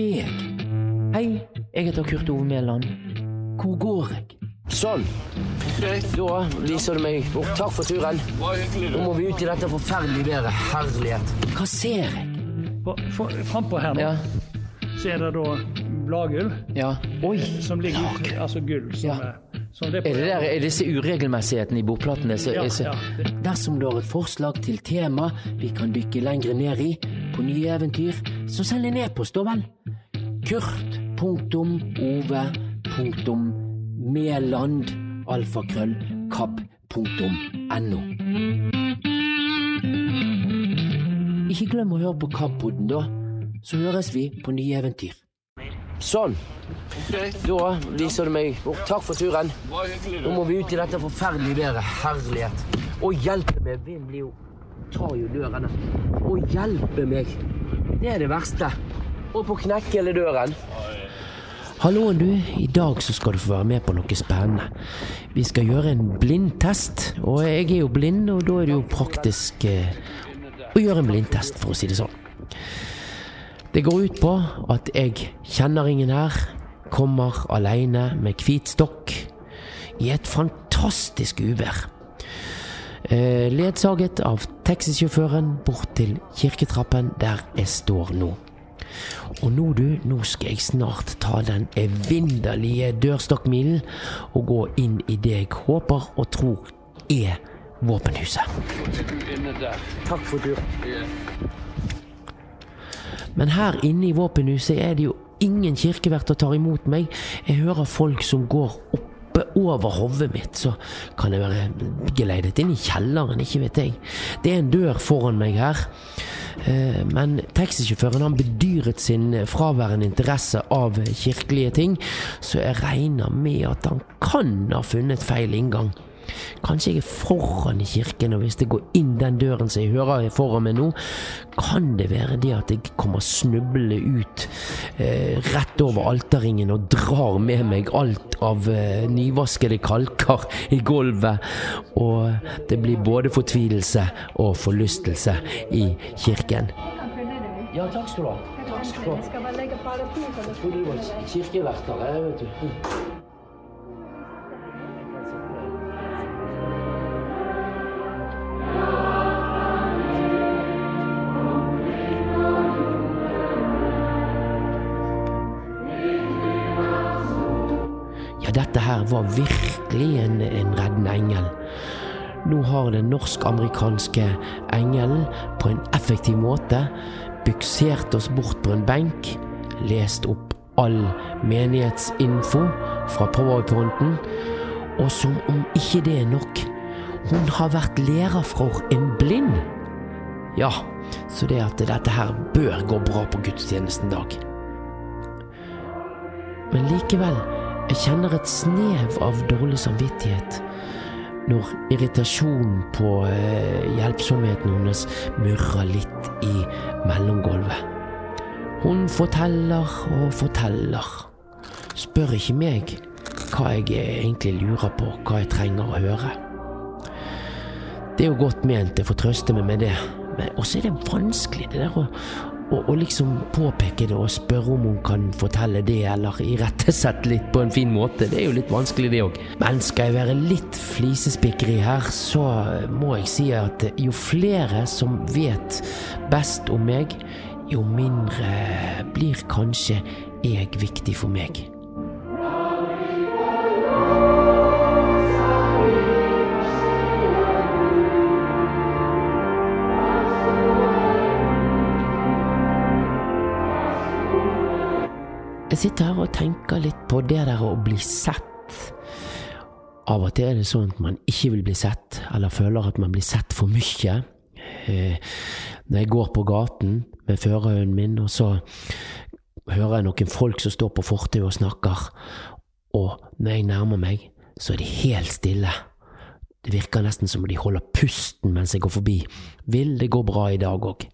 er jeg? Hei, jeg heter Kurt Ove Mæland. Hvor går jeg? Sånn. Da viser du meg bort. Takk for turen. Nå må vi ut i dette forferdelige været. Herlighet. Hva ser jeg? På- for- Frampå her nå Ja, så er det da bladgull ja. Oi, som ligger altså gull som Ja. er som det er det der, er disse uregelmessighetene i bordplatene? Så, Ja, ja. Dersom du har et forslag til tema vi kan dykke lengre ned i på nye eventyr, så send en e-post, da vel. Kurt.ove.meland alfakrøll kapp.no. Ikke glem å høre på Kapp-podden, da. Så høres vi på nye eventyr. Sånn. Da viser du meg bort. Takk for turen. Nå må vi ut i dette forferdelige været. Herlighet. Å hjelpe meg. Vinden blir jo Tar jo dørene. Å hjelpe meg. Det er det verste. Og på knekke hele døren. Halloen, du. I dag så skal du få være med på noe spennende. Vi skal gjøre en blindtest. Og jeg er jo blind, og da er det jo praktisk eh, å gjøre en blindtest, for å si det sånn. Det går ut på at jeg kjenner ingen her, kommer aleine med hvit stokk i et fantastisk uvær. Eh, ledsaget av taxisjåføren bort til kirketrappen der jeg står nå. Og nå, du, nå skal jeg snart ta den evinderlige dørstokkmilen og gå inn i det jeg håper og tror er våpenhuset. Takk for turen. Men her inne i våpenhuset er det jo ingen kirkevert og tar imot meg. Jeg hører folk som går oppe over hodet mitt, så kan jeg være geleidet inn i kjelleren, ikke vet jeg. Det er en dør foran meg her. Eh, Men taxisjåføren han bedyret sin fraværende interesse av kirkelige ting, så jeg regner med at han kan ha funnet feil inngang. Kanskje jeg er foran i kirken, og hvis jeg går inn den døren som jeg hører er foran meg nå, kan det være det at jeg kommer snublende ut eh, rett over alterringen og drar med meg alt av eh, nyvaskede kalker i gulvet, og det blir både fortvilelse og forlystelse i kirken. Ja, takk skal du ha. Takk skal du ha. Trodde du var kirkevert jeg vet du. Dette her var virkelig en, en reddende engel. Nå har den norsk-amerikanske engelen på en effektiv måte buksert oss bort på en benk, lest opp all menighetsinfo fra powerpointen, og som om ikke det er nok, hun har vært lærer for en blind. Ja, så det at dette her bør gå bra på gudstjenesten dag. Men likevel, jeg kjenner et snev av dårlig samvittighet når irritasjonen på eh, hjelpsomheten hennes murrer litt i mellomgulvet. Hun forteller og forteller. Spør ikke meg hva jeg egentlig lurer på, hva jeg trenger å høre. Det er jo godt ment, jeg får trøste meg med det, men også er det vanskelig det der å, å, og, liksom påpeke det og spørre om hun kan fortelle det, eller irettesette litt på en fin måte. Det er jo litt vanskelig, det òg. Men skal jeg være litt flisespikkeri her, så må jeg si at jo flere som vet best om meg, jo mindre blir kanskje jeg viktig for meg. Jeg sitter her og tenker litt på det der å bli sett. Av og til er det sånn at man ikke vil bli sett, eller føler at man blir sett for mye. Eh, Når jeg går på gaten med førerhunden min, og så hører jeg noen folk som står på fortauet og snakker, og når jeg nærmer meg, så er de helt stille. Det virker nesten som om de holder pusten mens jeg går forbi. Vil det gå bra i dag òg?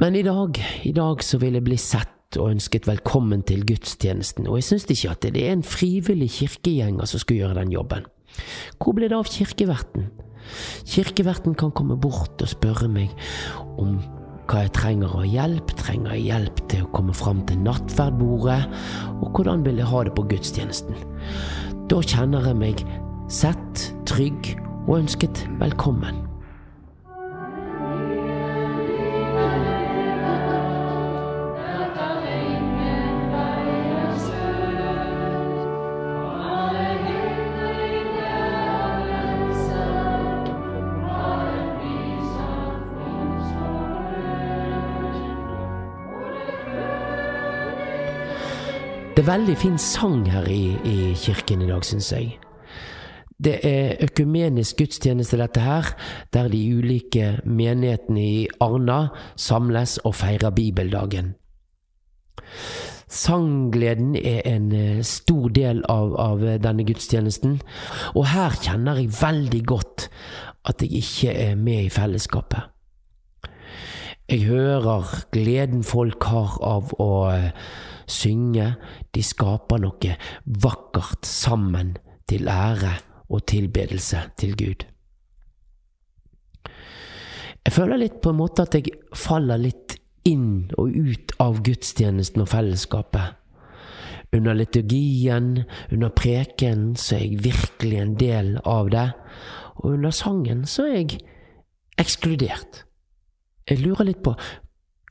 Men i dag, i dag så vil jeg bli sett og ønsket velkommen til gudstjenesten, og jeg syns ikke at det er en frivillig kirkegjenger som skal gjøre den jobben. Hvor ble det av kirkeverten? Kirkeverten kan komme bort og spørre meg om hva jeg trenger av hjelp, trenger jeg hjelp til å komme fram til nattverdbordet, og hvordan vil jeg ha det på gudstjenesten? Da kjenner jeg meg sett, trygg og ønsket velkommen. Det er veldig fin sang her i, i kirken i dag, syns jeg. Det er økumenisk gudstjeneste, dette her, der de ulike menighetene i Arna samles og feirer bibeldagen. Sanggleden er en eh, stor del av, av denne gudstjenesten, og her kjenner jeg veldig godt at jeg ikke er med i fellesskapet. Jeg hører gleden folk har av å eh, synge, de skaper noe vakkert sammen til ære og tilbedelse til Gud. Jeg føler litt på en måte at jeg faller litt inn og ut av gudstjenesten og fellesskapet. Under liturgien, under preken, så er jeg virkelig en del av det, og under sangen så er jeg ekskludert. Jeg lurer litt på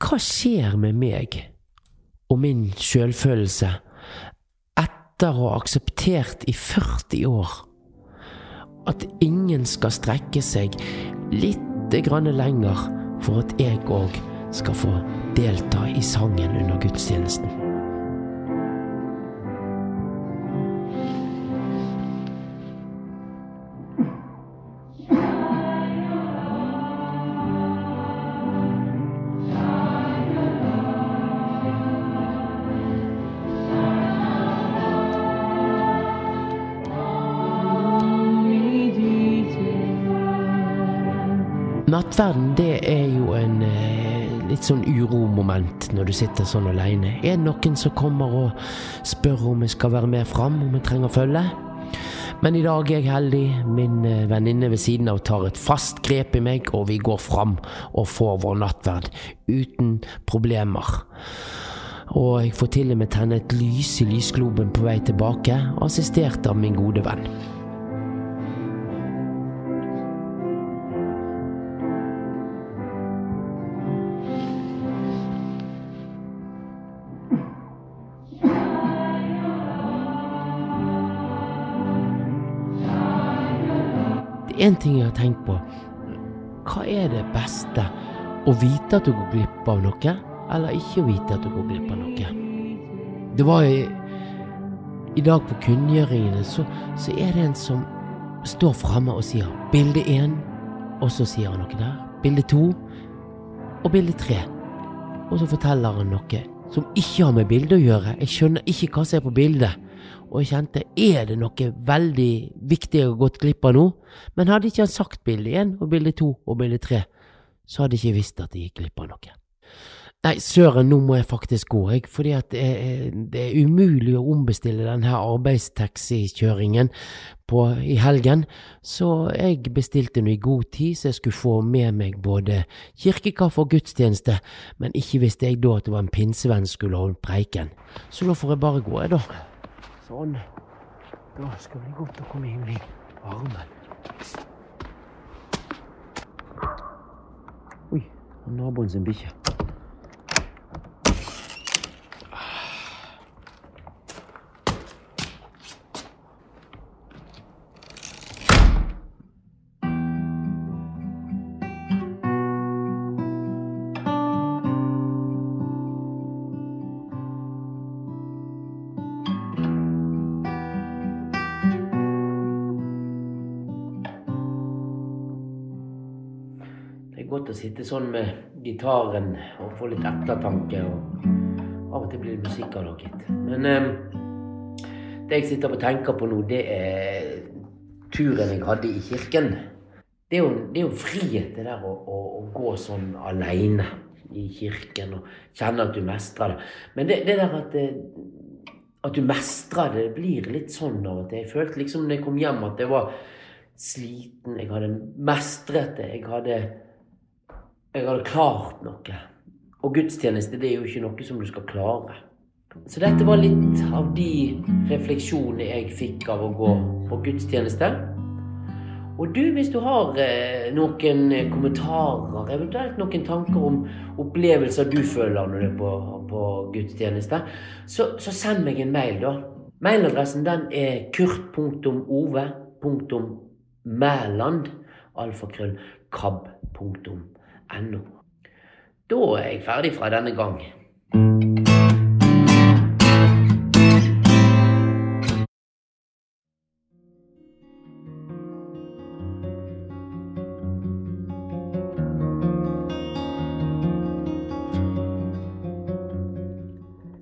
hva skjer med meg og min sjølfølelse etter å ha akseptert i 40 år at ingen skal strekke seg lite grann lenger for at jeg òg skal få delta i sangen under gudstjenesten. Nattverden, det er jo en eh, litt sånn uromoment når du sitter sånn aleine. Er det noen som kommer og spør om jeg skal være med fram, om jeg trenger følge? Men i dag er jeg heldig. Min eh, venninne ved siden av tar et fast grep i meg, og vi går fram og får vår nattverd uten problemer. Og jeg får til og med tenne et lys i lysgloben på vei tilbake, assistert av min gode venn. Én ting jeg har tenkt på. Hva er det beste? Å vite at du går glipp av noe, eller ikke å vite at du går glipp av noe? Det var i, i dag på kunngjøringene, så, så er det en som står framme og sier bilde én, og så sier han noe der. Bilde to, og bilde tre. Og så forteller han noe som ikke har med bildet å gjøre. Jeg skjønner ikke hva som er på bildet. Og jeg kjente er det noe veldig viktig jeg har gått glipp av nå? Men hadde ikke han sagt bilde én og bilde to og bilde tre, så hadde jeg ikke visst at jeg gikk glipp av noe. Nei, søren, nå må jeg faktisk gå, jeg, fordi at det er, det er umulig å ombestille denne arbeidstaxikjøringen i helgen, så jeg bestilte nå i god tid, så jeg skulle få med meg både kirkekaffe og gudstjeneste, men ikke visste jeg da at det var en pinsevenn skulle holde preiken. Så da får jeg bare gå, jeg, da. Sånn. Da skal det bli godt å komme inn i varmen. Oi, naboen sin bikkje. Sånn med gitaren og få litt ettertanke. og Av og til blir det musikk av noe, gitt. Men eh, det jeg sitter og tenker på nå, det er turen jeg hadde i kirken. Det er jo, det er jo frihet, det der å, å, å gå sånn aleine i kirken og kjenne at du mestrer det. Men det, det der at, det, at du mestrer det, det blir litt sånn av og til. Jeg følte liksom når jeg kom hjem at jeg var sliten. Jeg hadde mestret det. Jeg hadde jeg hadde klart noe. Og gudstjeneste det er jo ikke noe som du skal klare. Så dette var litt av de refleksjonene jeg fikk av å gå på gudstjeneste. Og du, hvis du har eh, noen kommentarer, eventuelt noen tanker om opplevelser du føler når du er på, på gudstjeneste, så, så send meg en mail, da. Mailadressen den er kurt.ove.mæland, alfakrøll, kabb.no. Da er jeg ferdig fra denne gang.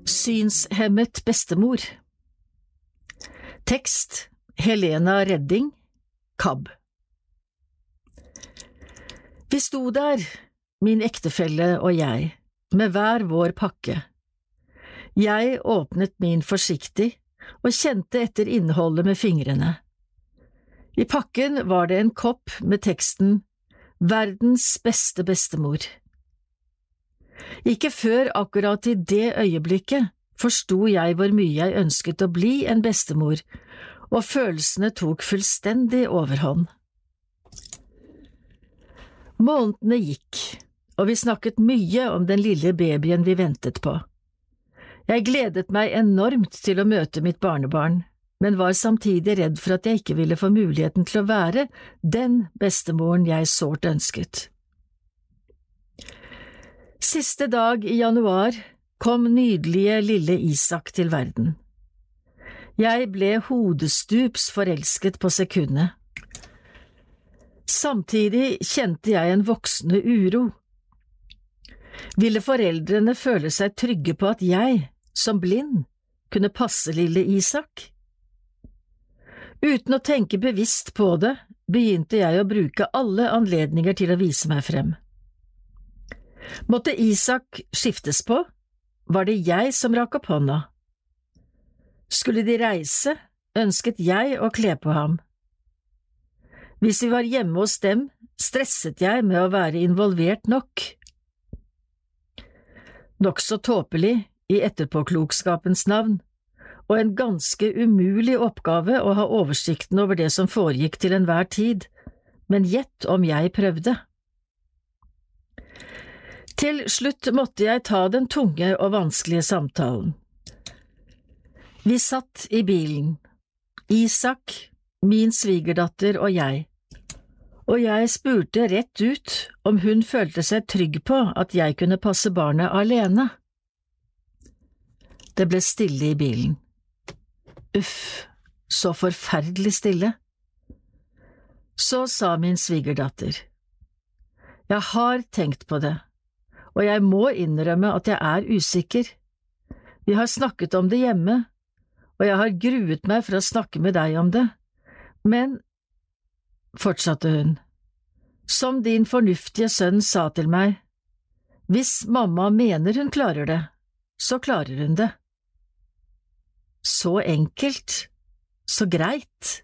Synshemmet bestemor Tekst Helena Redding KAB Vi sto der, min ektefelle og jeg, med hver vår pakke. Jeg åpnet min forsiktig og kjente etter innholdet med fingrene. I pakken var det en kopp med teksten Verdens beste bestemor. Ikke før akkurat i det øyeblikket forsto jeg hvor mye jeg ønsket å bli en bestemor, og følelsene tok fullstendig overhånd. Månedene gikk, og vi snakket mye om den lille babyen vi ventet på. Jeg gledet meg enormt til å møte mitt barnebarn, men var samtidig redd for at jeg ikke ville få muligheten til å være den bestemoren jeg sårt ønsket. Siste dag i januar kom nydelige lille Isak til verden. Jeg ble hodestups forelsket på sekundet. Samtidig kjente jeg en voksende uro. Ville foreldrene føle seg trygge på at jeg, som blind, kunne passe lille Isak? Uten å tenke bevisst på det, begynte jeg å bruke alle anledninger til å vise meg frem. Måtte Isak skiftes på, var det jeg som rakk opp hånda. Skulle de reise, ønsket jeg å kle på ham. Hvis vi var hjemme hos dem, stresset jeg med å være involvert nok. Nokså tåpelig i etterpåklokskapens navn, og en ganske umulig oppgave å ha oversikten over det som foregikk til enhver tid, men gjett om jeg prøvde. Til slutt måtte jeg ta den tunge og vanskelige samtalen. Vi satt i bilen, Isak, min svigerdatter og jeg, og jeg spurte rett ut om hun følte seg trygg på at jeg kunne passe barnet alene. Det ble stille i bilen. Uff, så forferdelig stille. Så sa min svigerdatter, Jeg har tenkt på det, og jeg må innrømme at jeg er usikker. Vi har snakket om det hjemme, og jeg har gruet meg for å snakke med deg om det, men, fortsatte hun, som din fornuftige sønn sa til meg, hvis mamma mener hun klarer det, så klarer hun det. Så enkelt, så greit.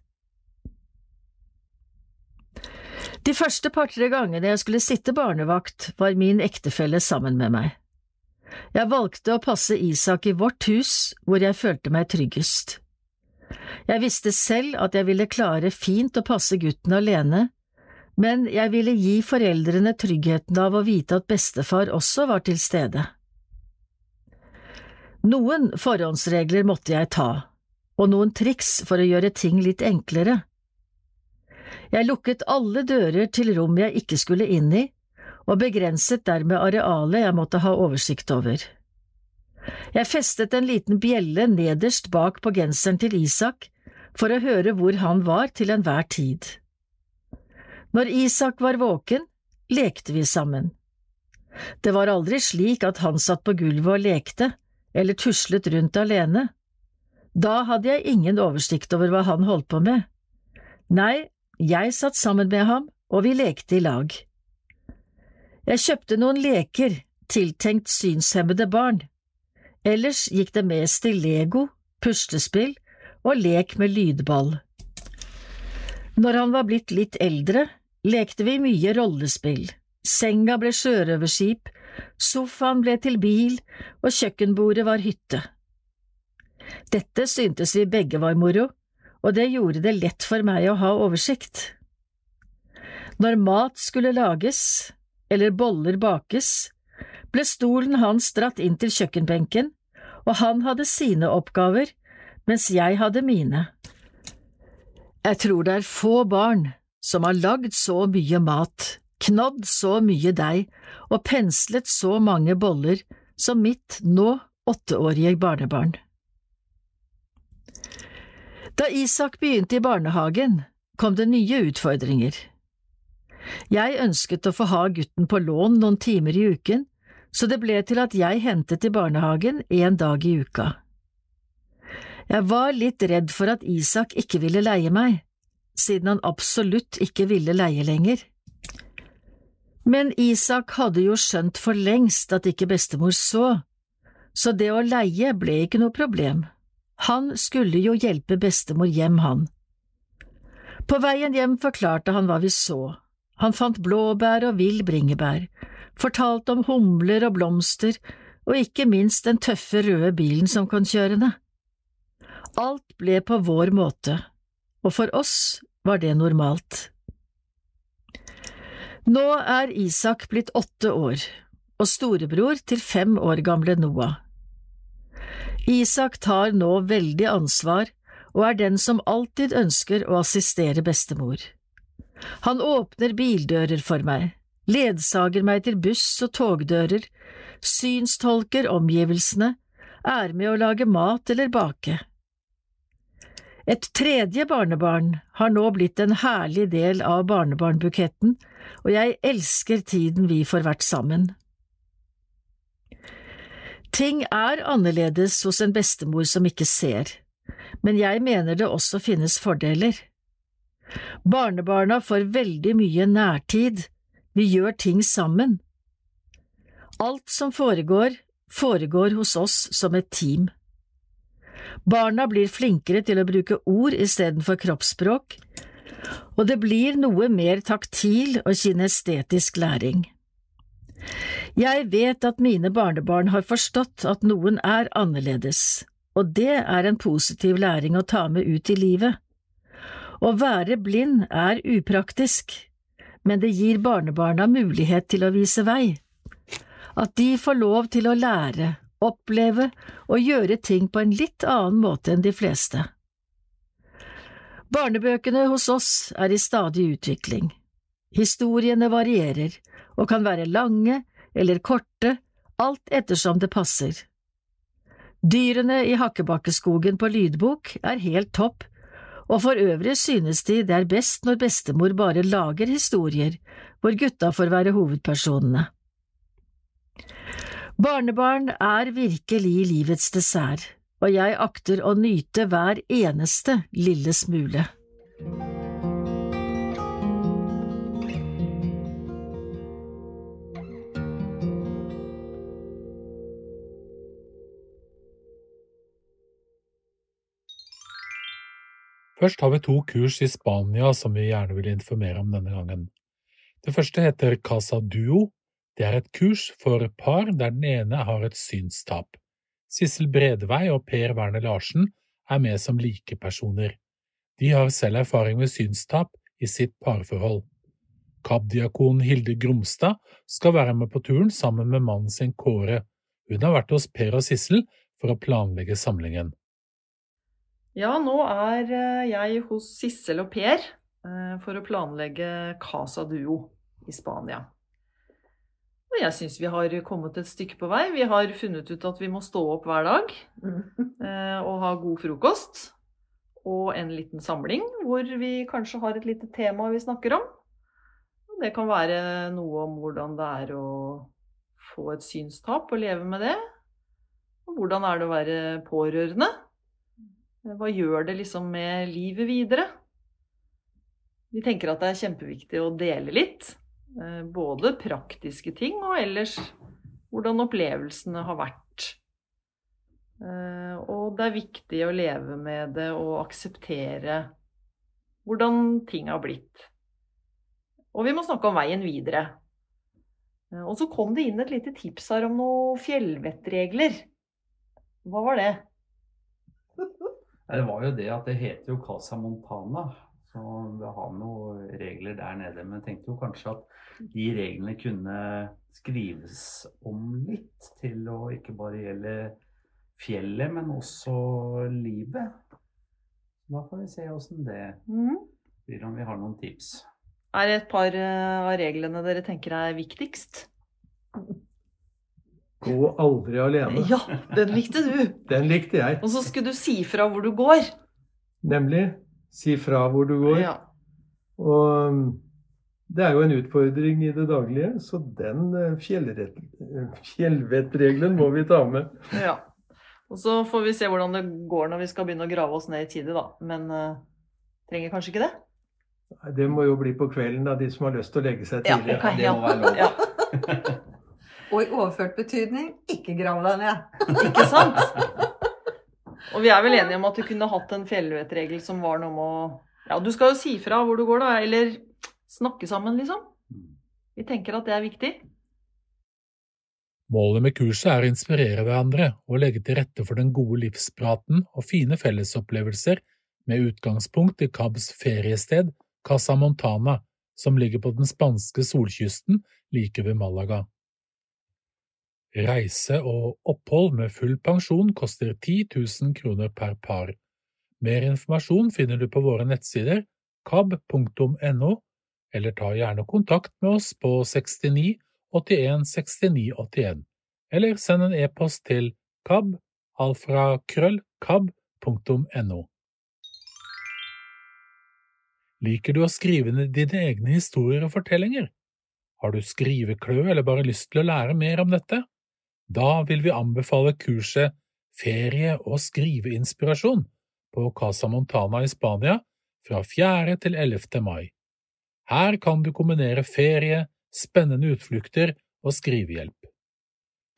De første par–tre gangene jeg skulle sitte barnevakt, var min ektefelle sammen med meg. Jeg valgte å passe Isak i vårt hus, hvor jeg følte meg tryggest. Jeg visste selv at jeg ville klare fint å passe gutten alene, men jeg ville gi foreldrene tryggheten av å vite at bestefar også var til stede. Noen forhåndsregler måtte jeg ta, og noen triks for å gjøre ting litt enklere. Jeg lukket alle dører til rom jeg ikke skulle inn i, og begrenset dermed arealet jeg måtte ha oversikt over. Jeg festet en liten bjelle nederst bak på genseren til Isak for å høre hvor han var til enhver tid. Når Isak var våken, lekte vi sammen. Det var aldri slik at han satt på gulvet og lekte, eller tuslet rundt alene. Da hadde jeg ingen oversikt over hva han holdt på med. Nei, jeg satt sammen med ham, og vi lekte i lag. Jeg kjøpte noen leker tiltenkt synshemmede barn. Ellers gikk det mest i Lego, puslespill og lek med lydball. Når han var blitt litt eldre, lekte vi mye rollespill. Senga ble sjørøverskip, sofaen ble til bil, og kjøkkenbordet var hytte. Dette syntes vi begge var moro, og det gjorde det lett for meg å ha oversikt. Når mat skulle lages, eller boller bakes, ble stolen hans dratt inn til kjøkkenbenken, og han hadde sine oppgaver, mens jeg hadde mine. Jeg tror det er få barn som har lagd så mye mat knadd så mye deig og penslet så mange boller som mitt nå åtteårige barnebarn. Da Isak begynte i barnehagen, kom det nye utfordringer. Jeg ønsket å få ha gutten på lån noen timer i uken, så det ble til at jeg hentet i barnehagen en dag i uka. Jeg var litt redd for at Isak ikke ville leie meg, siden han absolutt ikke ville leie lenger. Men Isak hadde jo skjønt for lengst at ikke bestemor så, så det å leie ble ikke noe problem. Han skulle jo hjelpe bestemor hjem, han. På veien hjem forklarte han hva vi så. Han fant blåbær og vill bringebær, fortalte om humler og blomster, og ikke minst den tøffe røde bilen som kom kjørende. Alt ble på vår måte, og for oss var det normalt. Nå er Isak blitt åtte år, og storebror til fem år gamle Noah. Isak tar nå veldig ansvar og er den som alltid ønsker å assistere bestemor. Han åpner bildører for meg, ledsager meg til buss- og togdører, synstolker omgivelsene, er med å lage mat eller bake. Et tredje barnebarn har nå blitt en herlig del av barnebarnbuketten, og jeg elsker tiden vi får vært sammen. Ting er annerledes hos en bestemor som ikke ser, men jeg mener det også finnes fordeler. Barnebarna får veldig mye nærtid, vi gjør ting sammen. Alt som foregår, foregår hos oss som et team. Barna blir flinkere til å bruke ord istedenfor kroppsspråk, og det blir noe mer taktil og kinestetisk læring. Jeg vet at mine barnebarn har forstått at noen er annerledes, og det er en positiv læring å ta med ut i livet. Å være blind er upraktisk, men det gir barnebarna mulighet til å vise vei. At de får lov til å lære, oppleve og gjøre ting på en litt annen måte enn de fleste. Barnebøkene hos oss er i stadig utvikling. Historiene varierer og kan være lange eller korte, alt ettersom det passer. Dyrene i Hakkebakkeskogen på lydbok er helt topp, og for øvrig synes de det er best når bestemor bare lager historier hvor gutta får være hovedpersonene. Barnebarn er virkelig livets dessert, og jeg akter å nyte hver eneste lille smule. Først har vi to kurs i Spania som vi gjerne vil informere om denne gangen. Det første heter Casa Duo. Det er et kurs for par der den ene har et synstap. Sissel Bredvei og Per Werner Larsen er med som likepersoner. De har selv erfaring med synstap i sitt parforhold. KAB-diakon Hilde Gromstad skal være med på turen sammen med mannen sin Kåre. Hun har vært hos Per og Sissel for å planlegge samlingen. Ja, nå er eh, jeg hos Sissel og Per eh, for å planlegge Casa Duo i Spania. Og jeg syns vi har kommet et stykke på vei. Vi har funnet ut at vi må stå opp hver dag eh, og ha god frokost. Og en liten samling hvor vi kanskje har et lite tema vi snakker om. Det kan være noe om hvordan det er å få et synstap og leve med det. Og hvordan er det å være pårørende? Hva gjør det liksom med livet videre? Vi tenker at det er kjempeviktig å dele litt. eh, Både praktiske ting og ellers hvordan opplevelsene har vært. Eh, Og det er viktig å leve med det og akseptere hvordan ting har blitt. Og vi må snakke om veien videre. Eh, Og så kom det inn et lite tips her om noen fjellvettregler. Hva var det? Det var jo det at det heter jo Casa Montana, så vi har noen regler der nede. Men jeg tenkte jo kanskje at de reglene kunne skrives om litt til å ikke bare gjelde fjellet, men også livet. Da får vi se åssen det Mhm. blir, om vi har noen tips. Er det et par eh, av reglene dere tenker er viktigst? Gå aldri alene. Ja, den likte du. Den likte jeg. Og så skulle du si fra hvor du går. Nemlig si fra hvor du går. Ja. Og um, det er jo en utfordring i det daglige, så den eh, eh, fjellvettregelen må vi ta med. ja. Og så får vi se hvordan det går når vi skal begynne å grave oss ned i tide, da. Men uh, trenger kanskje ikke det? Nei, Det må jo bli på kvelden da, de som har lyst til å legge seg Ja, tidlig. ja. Det må være lov. Ja. Og i overført betydning, ikke grav deg ned. Ikke sant? Og vi er vel enige om at du kunne hatt en fjellvettregel som var noe med å Ja, du skal jo si fra hvor du går, da. Eller snakke sammen, liksom. Vi tenker at det er viktig. Målet med kurset er å inspirere hverandre og legge til rette for den gode livspraten og fine fellesopplevelser med utgangspunkt i KABs feriested Casa Montana, som ligger på den spanske solkysten like ved Malaga. Reise og opphold med full pensjon koster 10 000 kroner per par. Mer informasjon finner du på våre nettsider kab.no, eller ta gjerne kontakt med oss på 69 81 69 81, eller send en e-post til kab alfrakrøllcab.no. Liker du å skrive ned dine egne historier og fortellinger? Har du skrivekløe eller bare lyst til å lære mer om dette? Da vil vi anbefale kurset Ferie og skriveinspirasjon på Casa Montana i Spania fra 4. til 11. mai. Her kan du kombinere ferie, spennende utflukter og skrivehjelp.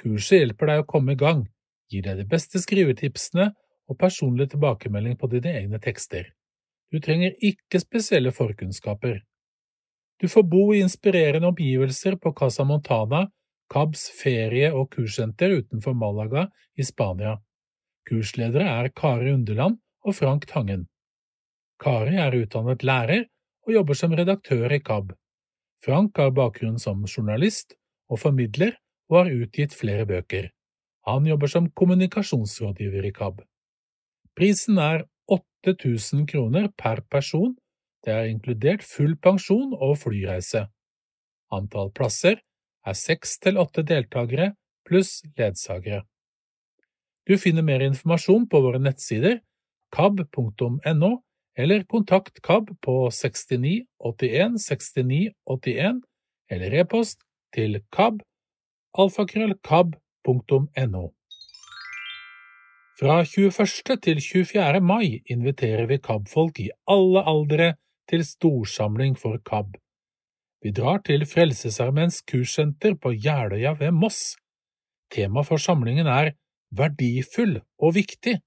Kurset hjelper deg å komme i gang, gir deg de beste skrivetipsene og personlig tilbakemelding på dine egne tekster. Du trenger ikke spesielle forkunnskaper. Du får bo i inspirerende omgivelser på Casa Montana, Cabs ferie- og kurssenter utenfor Malaga i Spania. Kursledere er Kari Underland og Frank Tangen. Kari er utdannet lærer og jobber som redaktør i KAB. Frank har bakgrunn som journalist og formidler og har utgitt flere bøker. Han jobber som kommunikasjonsrådgiver i KAB. Prisen er 8000 kroner per person, det er inkludert full pensjon og flyreise. Antall plasser er seks til åtte deltakere pluss ledsagere. Du finner mer informasjon på våre nettsider kab.no eller kontakt KAB på 69 81 69 81 eller e-post til kab alfakrøllkab.no. Fra 21. til 24. mai inviterer vi KAB-folk i alle aldre til storsamling for KAB. Vi drar til Frelsesarmeens kurssenter på Jeløya ved Moss. Tema for samlingen er Verdifull og viktig.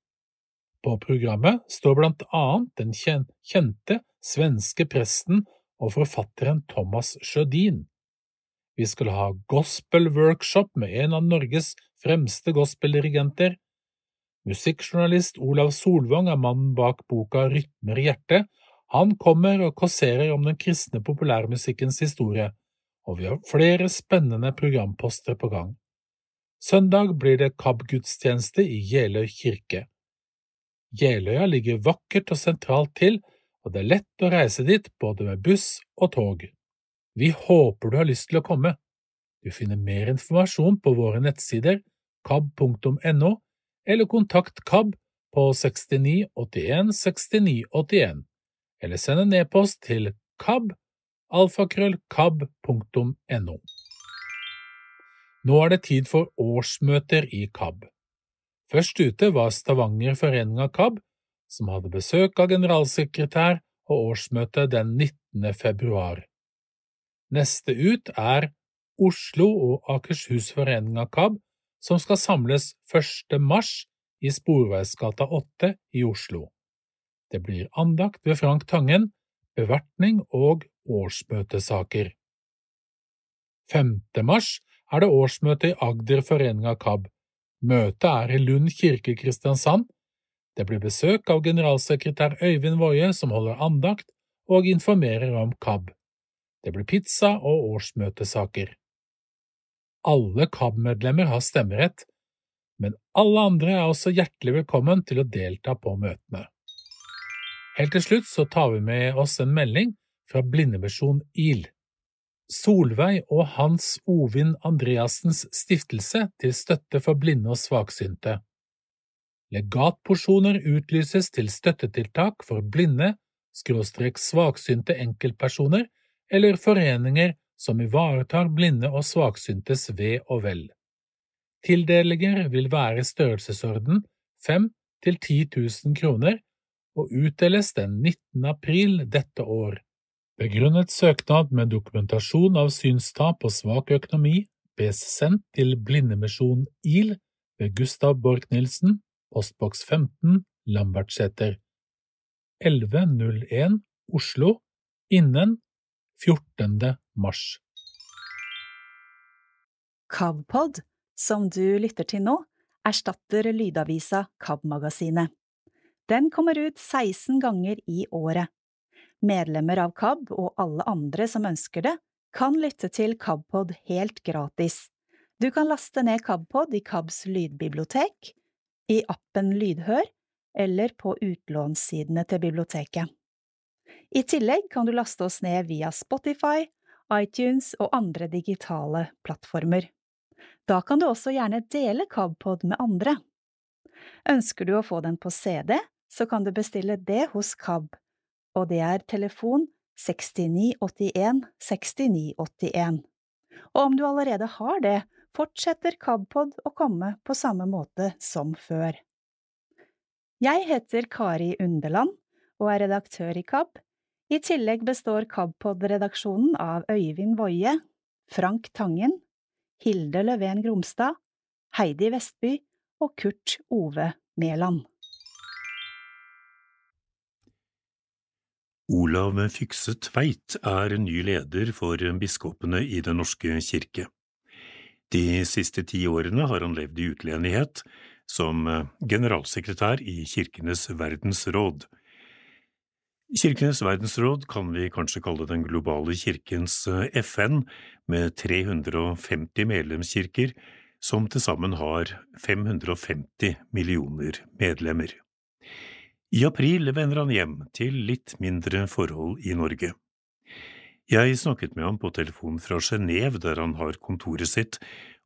På programmet står blant annet den kjente svenske presten og forfatteren Thomas Sjødin. Vi skal ha gospel-workshop med en av Norges fremste gospeldirigenter. Musikkjournalist Olav Solvang er mannen bak boka Rytmer i hjertet. Han kommer og kåserer om den kristne populærmusikkens historie, og vi har flere spennende programposter på gang. Søndag blir det KAB-gudstjeneste i Jeløy kirke. Jeløya ligger vakkert og sentralt til, og det er lett å reise dit både med buss og tog. Vi håper du har lyst til å komme. Du finner mer informasjon på våre nettsider kab.no, eller kontakt KAB på 69 81 69 81, eller send en e-post til kab alfakrøllkab.no. Nå er det tid for årsmøter i KAB. Først ute var Stavanger Forening av KAB, som hadde besøk av generalsekretær og årsmøte den 19. februar. Neste ut er Oslo og Akershus Forening av KAB, som skal samles 1. mars i Sporveisgata 8 i Oslo. Det blir andakt ved Frank Tangen, bevertning og årsmøtesaker. 5. mars er det årsmøte i Agder Forening av KAB. Møtet er i Lund kirke Kristiansand. Det blir besøk av generalsekretær Øyvind Woie, som holder andakt og informerer om KAB. Det blir pizza og årsmøtesaker. Alle KAB-medlemmer har stemmerett, men alle andre er også hjertelig velkommen til å delta på møtene. Helt til slutt så tar vi med oss en melding fra Blindemisjon IL. Solveig og Hans Ovin Andreassens stiftelse til støtte for blinde og svaksynte. Legatporsjoner utlyses til støttetiltak for blinde, skråstrek svaksynte enkeltpersoner eller foreninger som ivaretar blinde og svaksyntes ve og vel. Tildelinger vil være størrelsesorden 5 til 10 000 kroner og utdeles den 19. april dette år. Begrunnet søknad med dokumentasjon av synstap og svak økonomi, bes sendt til Blindemisjon IL ved Gustav Borch-Nilsen, postboks 15, Lambertseter. 1101 Oslo, innen 14. mars. Kavpod, som du lytter til nå, erstatter lydavisa KAB-magasinet. Den kommer ut 16 ganger i året. Medlemmer av KAB og alle andre som ønsker det, kan lytte til KABpod helt gratis. Du kan laste ned KABpod i KABs lydbibliotek, i appen Lydhør eller på utlånssidene til biblioteket. I tillegg kan du laste oss ned via Spotify, iTunes og andre digitale plattformer. Da kan du også gjerne dele KABpod med andre. Ønsker du å få den på CD, så kan du bestille det hos KAB, og det er telefon 6981 6981. Og om du allerede har det, fortsetter KABpod å komme på samme måte som før. Jeg heter Kari Underland og er redaktør i KAB. I tillegg består KABpod-redaksjonen av Øyvind Woie, Frank Tangen, Hilde Løven Gromstad, Heidi Vestby og Kurt Ove Mæland. Olav Fykse Tveit er ny leder for biskopene i Den norske kirke. De siste ti årene har han levd i utlendighet som generalsekretær i Kirkenes verdensråd. Kirkenes verdensråd kan vi kanskje kalle den globale kirkens FN, med 350 medlemskirker, som til sammen har 550 millioner medlemmer. I april vender han hjem til litt mindre forhold i Norge. Jeg snakket med ham på telefon fra Genéve, der han har kontoret sitt,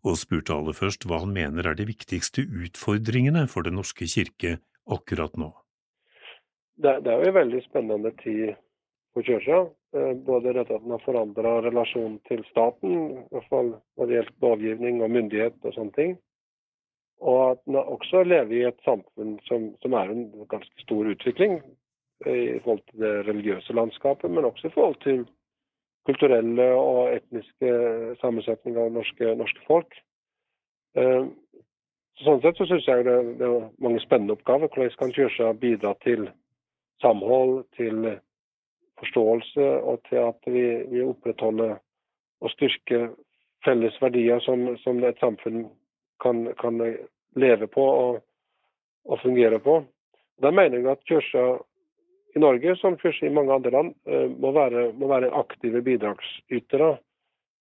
og spurte aller først hva han mener er de viktigste utfordringene for Den norske kirke akkurat nå. Det, det er jo en veldig spennende tid for kirka. Både dette at den har forandra relasjonen til staten, i hvert fall når det gjelder lovgivning og myndighet og sånne ting. Og at den også lever i et samfunn som, som er en ganske stor utvikling i forhold til det religiøse landskapet, men også i forhold til kulturelle og etniske sammensetninger av norske, norske folk. Sånn sett så syns jeg det, det er mange spennende oppgaver. Hvordan kan kirka bidra til samhold, til forståelse og til at vi, vi opprettholder og styrker felles verdier som, som et samfunn kan, kan leve på og, og, fungere på. Da mener jeg at kirka i Norge, som kirka i mange andre land, må være, må være aktive bidragsytere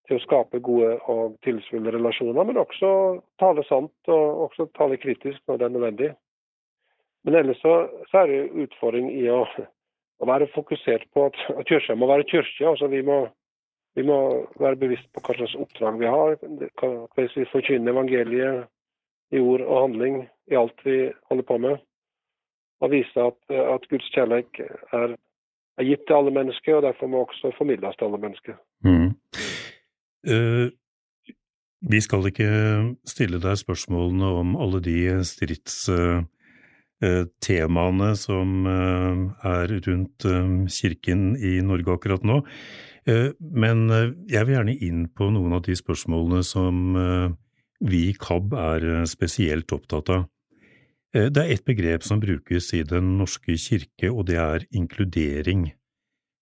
til å skape gode og tillitsfulle relasjoner, men også tale sant og også tale kritisk når det er nødvendig. Men ellers så, så er det utfordring i å, å være fokusert på at, at kirka må være kirke. Altså vi må, vi må være bevisst på hva slags oppdrag vi har. Hvordan vi forkynner evangeliet i ord og handling i alt vi holder på med. Og vise at, at Guds kjærlighet er, er, gitt til alle mennesker, og derfor må også formidles til alle mennesker. Mm. Uh, vi skal ikke stille deg spørsmålene om alle de strids... Uh, temaene som er rundt kirken i Norge akkurat nå. Men jeg vil gjerne inn på noen av de spørsmålene som vi i KAB er spesielt opptatt av. Det er et begrep som brukes i Den norske kirke, og det er inkludering.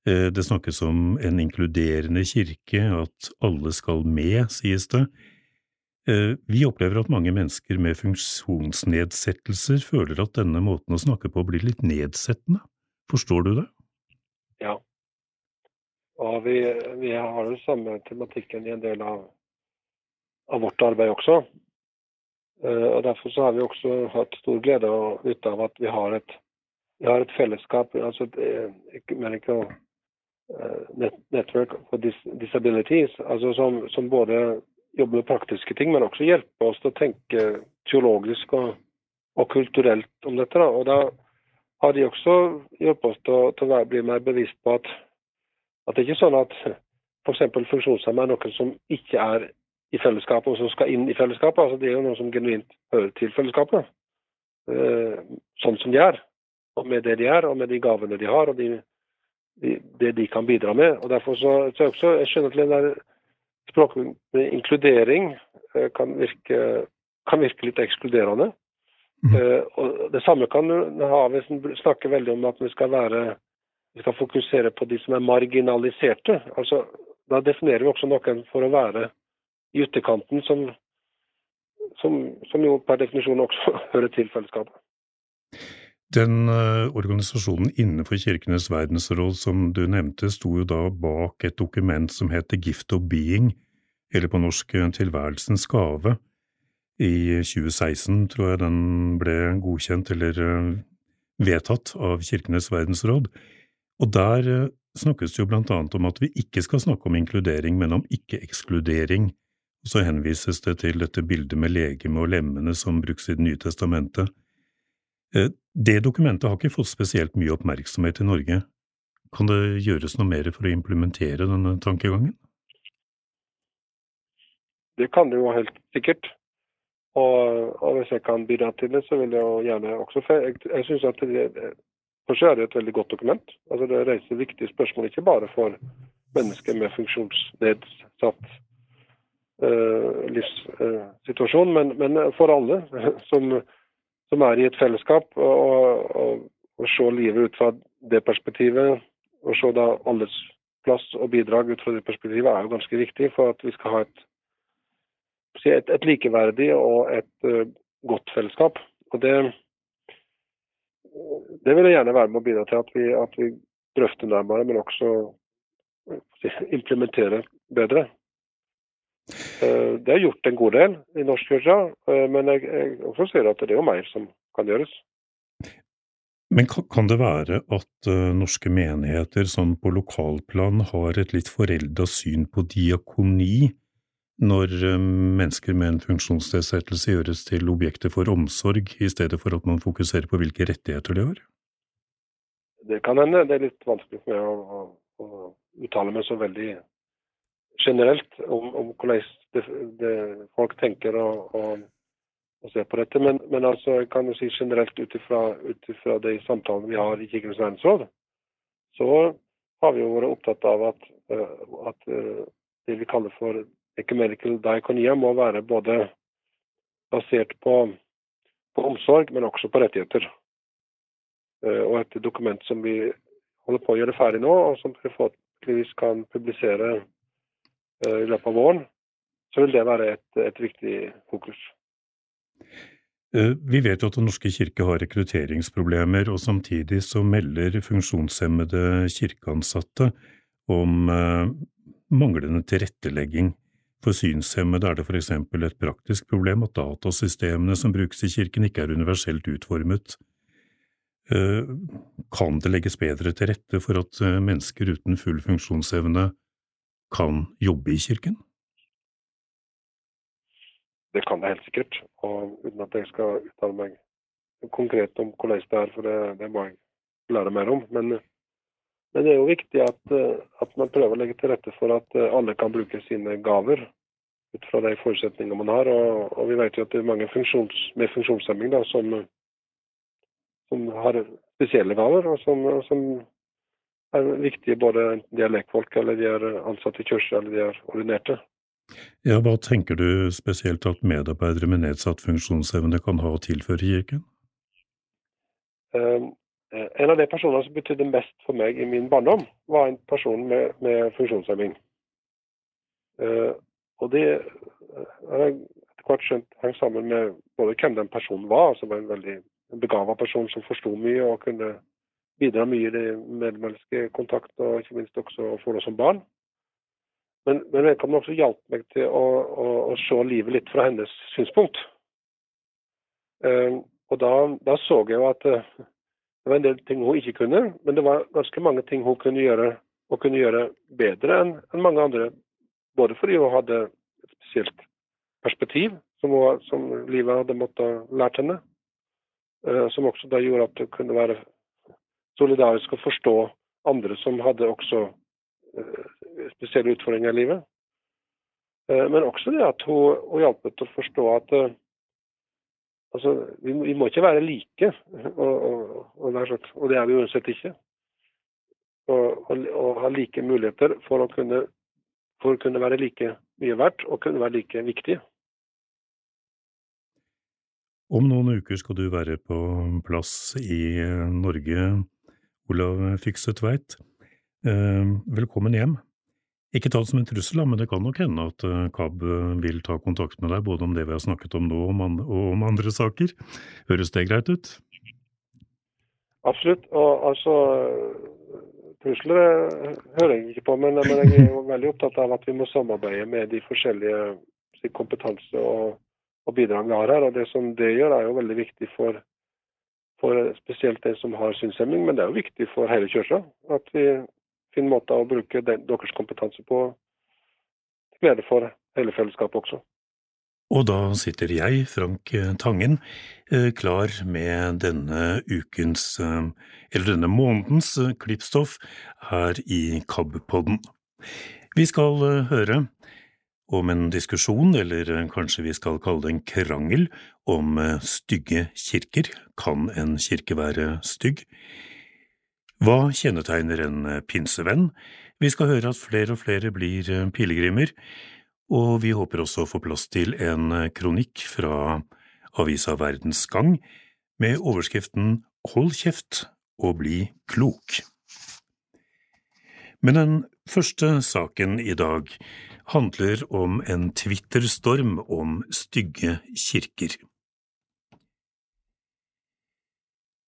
Det snakkes om en inkluderende kirke, at alle skal med, sies det. Vi opplever at mange mennesker med funksjonsnedsettelser føler at denne måten å snakke på blir litt nedsettende. Forstår du det? Ja. Og vi, vi har den samme tematikken i en del av, av vårt arbeid også. Og Derfor så har vi også hatt stor glede og nytte av at vi har et, vi har et fellesskap, altså et Medical Network for Disabilities, altså som, som både jobber med praktiske ting, men også hjelper oss til å tenke teologisk og, og kulturelt om dette. Da. Og da har de også hjulpet oss til å, til å bli mer bevisst på at, at det ikke er sånn at f.eks. funksjonshemmede er noen som ikke er i fellesskapet, og som skal inn i fellesskapet. Altså, det er jo noe som genuint hører til fellesskapet, eh, sånn som de er. Og med det de er, og med de gavene de har, og de, de, det de kan bidra med. Og derfor så, så jeg, også, jeg skjønner til den der språkbruk med inkludering eh, kan virke, kan virke litt ekskluderende. Eh, og det samme kan du ha hvis en snakker veldig om at vi skal være vi skal fokusere på de som er marginaliserte. Altså, da definerer vi også noen for å være i ytterkanten, som, som, som jo per definisjon også hører til fellesskapet. Den eh, organisasjonen innenfor Kirkenes verdensråd som du nevnte, sto jo da bak et dokument som heter Gift of Being, eller på norsk eh, Tilværelsens gave. I 2016 tror jeg den ble godkjent eller eh, vedtatt av Kirkenes verdensråd. Og der snakkes det jo blant annet om at vi ikke skal snakke om inkludering, men om ikke-ekskludering. Og så henvises det til dette bildet med legeme og lemmene som brukes i Det nye testamentet. Eh, Det dokumentet har ikke fått spesielt mye oppmerksomhet i Norge. Kan det gjøres noe mer for å implementere denne tankegangen? Det kan det jo helt sikkert. Og, og hvis jeg kan bidra til det, så vil jeg jo gjerne også For jeg, jeg synes at det, Kanskje er det et veldig godt dokument. Altså Det reiser viktige spørsmål ikke bare for mennesker med funksjonsnedsatt livssituasjon, uh, men, men, for alle som, som, er i et fellesskap. Og, og, og se livet ut fra det perspektivet, og se da alles plass og bidrag ut fra det perspektivet, er jo ganske viktig for at vi skal ha et, et, et likeverdig og et uh, godt fellesskap. Og det det vil jeg gjerne være med å bidra til at vi, at vi drøfter nærmere, men også implementere bedre. Eh, det er gjort en god del i norsk kirke, eh, men jeg, jeg også ser at det er jo mer som kan gjøres. Men kan det være at uh, norske menigheter sånn på lokalplan har et litt forelda syn på diakoni når mennesker med en funksjonsnedsettelse gjøres til objekter for omsorg, i stedet for at man fokuserer på hvilke rettigheter de har? Det kan hende. Det er litt vanskelig for meg å, å, å uttale meg så veldig generelt om, om hvordan det, det folk tenker og, og, og, ser på dette. Men, men altså, jeg kan jo si generelt ut ifra de samtalene vi har i Kirkens verdensråd, så har vi jo vært opptatt av at, eh, at eh, det vi kaller for ecumenical diakonia må være både basert på, på omsorg, men også på rettigheter. Eh, og et dokument som vi holder på å gjøre ferdig nå, og som vi kan publisere i løpet av våren, så vil det være et, et viktig fokus. Eh, vi vet jo at Den norske kirke har rekrutteringsproblemer, og samtidig så melder funksjonshemmede kirkeansatte om manglende tilrettelegging. For synshemmede er det f.eks. et praktisk problem at datasystemene som brukes i kirken ikke er universelt utformet. Eh, kan det legges bedre til rette for at eh, mennesker uten full funksjonsevne kan jobbe i kirken? Det kan det helt sikkert, og uten at jeg skal uttale meg konkret om hvordan det er, for det, det må jeg lære mer om. Men, men, det er jo viktig at, eh, at, man prøver å legge til rette for at alle kan bruke sine gaver ut fra de forutsetningene man har. Og, og vi vet jo at det er mange funksjons, med funksjonshemming da, som som har spesielle gaver, og som, som er viktige både enten de er lekfolk, eller de er ansatte i kirke, eller de er ordinerte. Ja, Hva tenker du spesielt at medarbeidere med nedsatt funksjonsevne kan ha å tilføre kirken? Um, en av de personene som betydde mest for meg i min barndom, var en person med, med funksjonshemming. Uh, og det har jeg etter hvert skjønt hang sammen med både hvem den personen var, som var en veldig begava person som forsto mye og kunne bidra mye i det medmenneskekontakt, og ikke minst også for oss som barn. Men, men vedkommende også hjalp meg til å, å, å, se livet litt fra hennes synspunkt. Um, og da, da, så jeg jo at uh, det var en del ting hun ikke kunne, men det var ganske mange ting hun kunne gjøre, og kunne gjøre bedre enn en mange andre. Både fordi hun hadde et spesielt perspektiv som, hun, som livet hadde måttet lært henne, uh, som også da gjorde at det kunne være solidarisk å forstå andre som hadde også eh, spesielle utfordringer i livet. Eh, men også det at hun, hun hjalp til å forstå at altså, vi, vi, må ikke være like, og, og, og, og det er vi uansett ikke. Å ha like muligheter for å kunne, for å kunne være like mye verdt og kunne være like viktige. Om noen uker skal du være på plass i eh, Norge, Olav Fikse Tveit. Eh, Velkommen hjem. Ikke ta det som en trussel, men det kan nok hende at eh, KAB vil ta kontakt med deg, både om det vi har snakket om nå og om andre saker. Høres det greit ut? Absolutt. Og altså Trusler eh, hører jeg ikke på, men, jeg er jo veldig opptatt av at vi må samarbeide med de forskjellige kompetanse og, og bidrag vi har her. og Det som det gjør, er jo veldig viktig for, for spesielt de som har synshemming, men det er jo viktig for hele kirka. At vi finner måter å bruke deres kompetanse på til glede for hele fellesskapet også. Og da sitter jeg, Frank Tangen, eh, klar med denne ukens, eh, eller denne månedens eh, klippstoff her i KAB-podden. Vi skal eh, høre om en diskusjon, eller eh, kanskje vi skal kalle det en krangel, om eh, stygge kirker. Kan en kirke være stygg? Hva kjennetegner en eh, pinsevenn? Vi skal høre at flere og flere blir eh, pilegrimer, og vi håper også å få plass til en eh, kronikk fra avisa Verdens Gang med overskriften Hold kjeft og bli klok. Men den første saken i dag handler om en Twitter-storm om stygge kirker.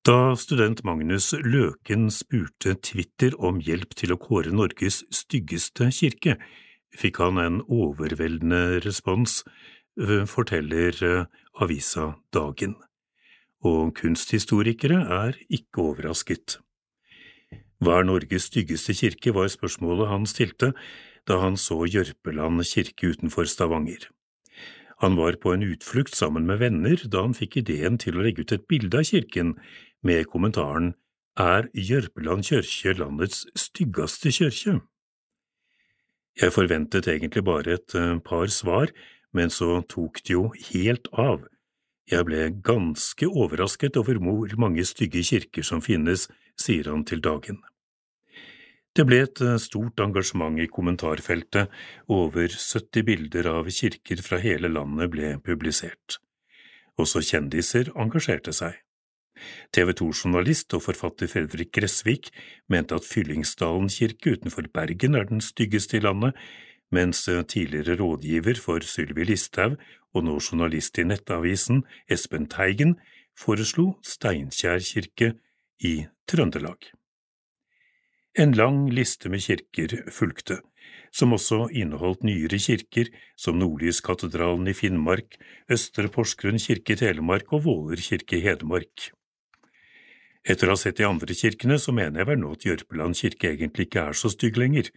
Da student Magnus Løken spurte Twitter om hjelp til å kåre Norges styggeste kirke, fikk han en overveldende respons, øh, forteller øh, avisa Dagen. Og kunsthistorikere er ikke overrasket. Hva er Norges styggeste kirke, var spørsmålet han stilte da han så Jørpeland kirke utenfor Stavanger. Han var på en utflukt sammen med venner da han fikk ideen til å legge ut et bilde av kirken med kommentaren Er Jørpeland kirke landets styggeste kirke? Jeg forventet egentlig bare et eh, par svar, men så tok det jo helt av. Jeg ble ganske overrasket over hvor mange stygge kirker som finnes, sier han til Dagen. Det ble et eh, stort engasjement i kommentarfeltet, over 70 bilder av kirker fra hele landet ble publisert. Også kjendiser engasjerte seg. TV 2-journalist og forfatter Fredrik Gressvik mente at Fyllingsdalen kirke utenfor Bergen er den styggeste i landet, mens eh, tidligere rådgiver for Sylvi Listhaug og nå journalist i Nettavisen, Espen Teigen, foreslo Steinkjer kirke i Trøndelag. En lang liste med kirker fulgte, som også inneholdt nyere kirker som Nordlyskatedralen i Finnmark, Østre Porsgrunn kirke i Telemark og Våler kirke i Hedmark. Etter å ha sett de andre kirkene, så mener jeg vel nå at Jørpeland kirke egentlig ikke er så stygg lenger.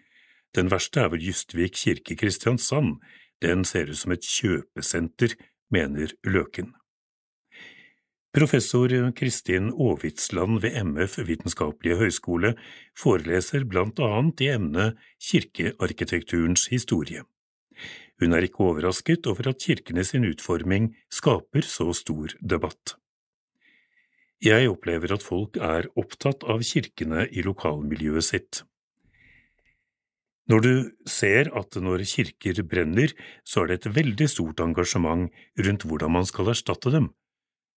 Den verste er vel Justvik kirke i Kristiansand, den ser ut som et kjøpesenter, mener Løken. Professor Kristin Aavitsland ved MF Vitenskapelige høgskole foreleser blant annet i emnet kirkearkitekturens historie. Hun er ikke overrasket over at kirkene sin utforming skaper så stor debatt. Jeg opplever at folk er opptatt av kirkene i lokalmiljøet sitt. Når du ser at når kirker brenner, så er det et veldig stort engasjement rundt hvordan man skal erstatte dem.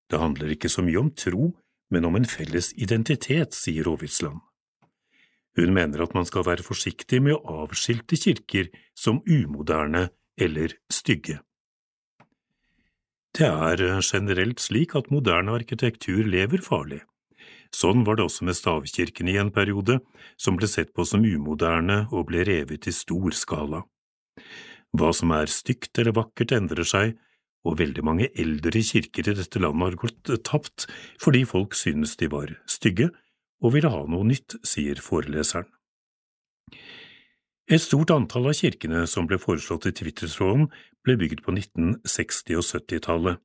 Det handler ikke så mye om tro, men om en felles identitet, sier Aavitsland. Hun mener at man skal være forsiktig med å avskilte kirker som umoderne eller stygge. Det er generelt slik at moderne arkitektur lever farlig. Sånn var det også med stavkirkene i en periode, som ble sett på som umoderne og ble revet i stor skala. Hva som er stygt eller vakkert endrer seg, og veldig mange eldre kirker i dette landet har gått tapt fordi folk synes de var stygge og ville ha noe nytt, sier foreleseren. Et stort antall av kirkene som ble foreslått i Twitter-tråden, ble bygd på 1960- og 70-tallet.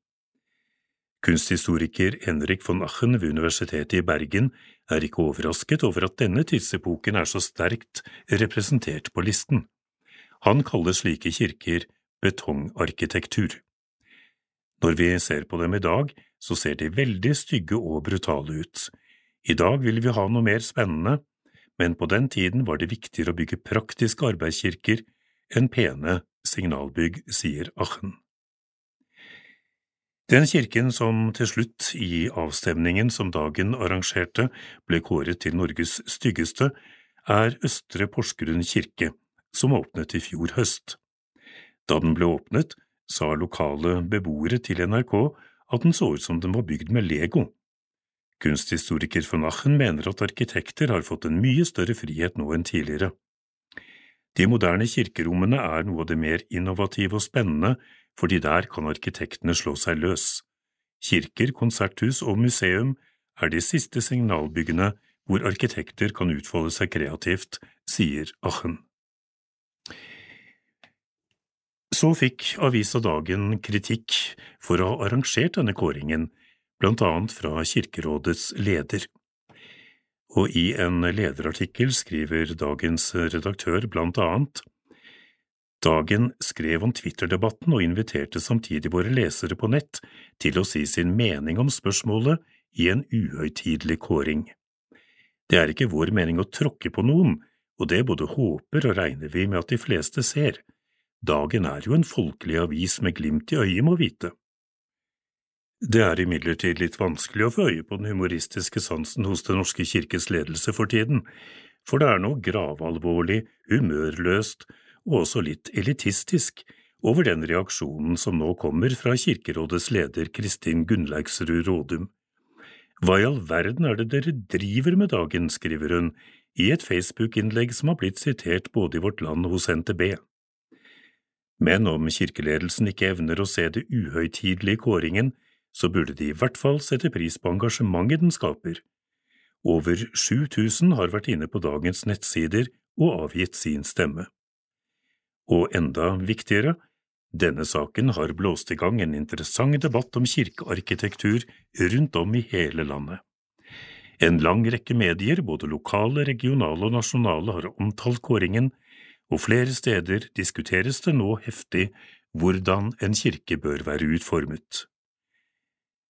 Kunsthistoriker Henrik von Achen ved Universitetet i Bergen er ikke overrasket over at denne tidsepoken er så sterkt representert på listen. Han kaller slike kirker betongarkitektur. Når vi ser på dem i dag, så ser de veldig stygge og brutale ut. I dag vil vi ha noe mer spennende, men på den tiden var det viktigere å bygge praktiske arbeidskirker enn pene signalbygg, sier Achen. Den kirken som til slutt, i avstemningen som dagen arrangerte, ble kåret til Norges styggeste, er Østre Porsgrunn kirke, som åpnet i fjor høst. Da den ble åpnet, sa lokale beboere til NRK at den så ut som den var bygd med Lego. Kunsthistoriker von Achen mener at arkitekter har fått en mye større frihet nå enn tidligere. De moderne kirkerommene er noe av det mer innovative og spennende, fordi der kan arkitektene slå seg løs. Kirker, konserthus og museum er de siste signalbyggene hvor arkitekter kan utfolde seg kreativt, sier Achen. Så fikk Avisa Dagen kritikk for å ha arrangert denne kåringen, blant annet fra Kirkerådets leder. Og i en lederartikkel skriver dagens redaktør blant annet Dagen skrev om Twitter-debatten og inviterte samtidig våre lesere på nett til å si sin mening om spørsmålet i en uhøytidelig kåring. Det er ikke vår mening å tråkke på noen, og det både håper og regner vi med at de fleste ser. Dagen er jo en folkelig avis med glimt i øyet, må vite. Det er imidlertid litt vanskelig å få øye på den humoristiske sansen hos Den norske kirkes ledelse for tiden, for det er noe gravalvorlig, humørløst og også litt elitistisk over den reaksjonen som nå kommer fra Kirkerådets leder Kristin Gunnleiksrud Rådum. Hva i all verden er det dere driver med dagen, skriver hun i et Facebook-innlegg som har blitt sitert både i Vårt Land og hos NTB. Men om kirkeledelsen ikke evner å se det uhøytidelige kåringen, så burde de i hvert fall sette pris på engasjementet den skaper. Over 7000 har vært inne på dagens nettsider og avgitt sin stemme. Og enda viktigere, denne saken har blåst i gang en interessant debatt om kirkearkitektur rundt om i hele landet. En lang rekke medier, både lokale, regionale og nasjonale, har omtalt kåringen, og flere steder diskuteres det nå heftig hvordan en kirke bør være utformet.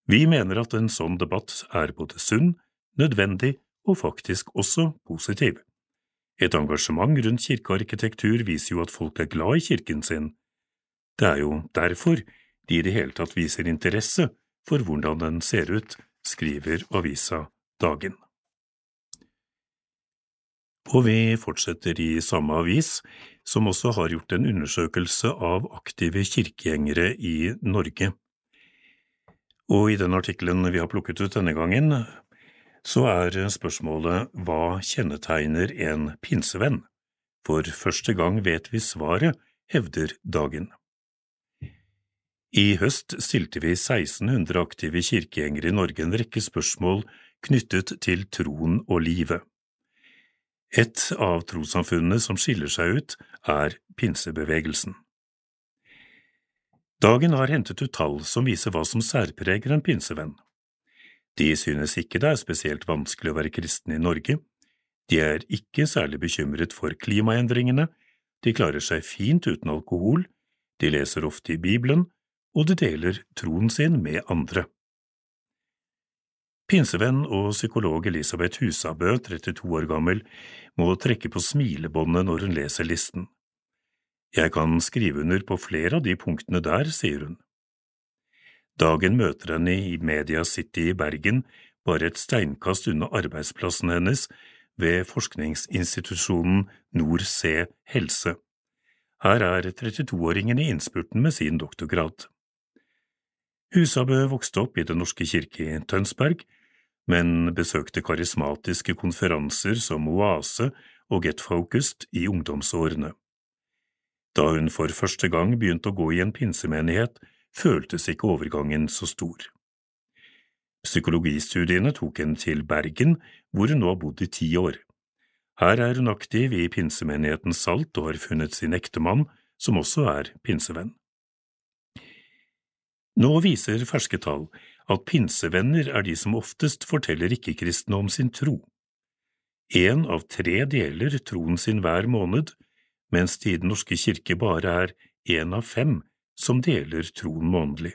Vi mener at en sånn debatt er både sunn, nødvendig og faktisk også positiv. Et engasjement rundt kirkearkitektur viser jo at folk er glad i kirken sin. Det er jo derfor de i det hele tatt viser interesse for hvordan den ser ut, skriver avisa Dagen. Og vi fortsetter i samme avis, som også har gjort en undersøkelse av aktive kirkegjengere i Norge. Og i den artikkelen vi har plukket ut denne gangen, så er spørsmålet hva kjennetegner en pinsevenn? For første gang vet vi svaret, hevder Dagen. I høst stilte vi 1600 aktive kirkegjengere i Norge en rekke spørsmål knyttet til troen og livet. Et av trossamfunnene som skiller seg ut, er pinsebevegelsen. Dagen har hentet ut tall som viser hva som særpreger en pinsevenn. De synes ikke det er spesielt vanskelig å være kristen i Norge, de er ikke særlig bekymret for klimaendringene, de klarer seg fint uten alkohol, de leser ofte i Bibelen, og de deler troen sin med andre. Pinsevenn og psykolog Elisabeth Husabø, 32 år gammel, må trekke på smilebåndet når hun leser listen. Jeg kan skrive under på flere av de punktene der, sier hun. Dagen møter henne i Media City i Bergen, bare et steinkast unna arbeidsplassen hennes ved forskningsinstitusjonen NorC Helse. Her er 32-åringen i innspurten med sin doktorgrad. Husabø vokste opp i Den norske kirke i Tønsberg, men besøkte karismatiske konferanser som Oase og Get Focused i ungdomsårene. Da hun for første gang begynte å gå i en pinsemenighet, føltes ikke overgangen så stor. Psykologistudiene tok henne til Bergen, hvor hun nå har bodd i ti år. Her er hun aktiv i pinsemenigheten Salt og har funnet sin ektemann, som også er pinsevenn. Nå viser ferske tall at pinsevenner er de som oftest forteller ikke-kristne om sin tro. En av tre deler troen sin hver måned, mens det i Den norske kirke bare er én av fem som deler troen månedlig.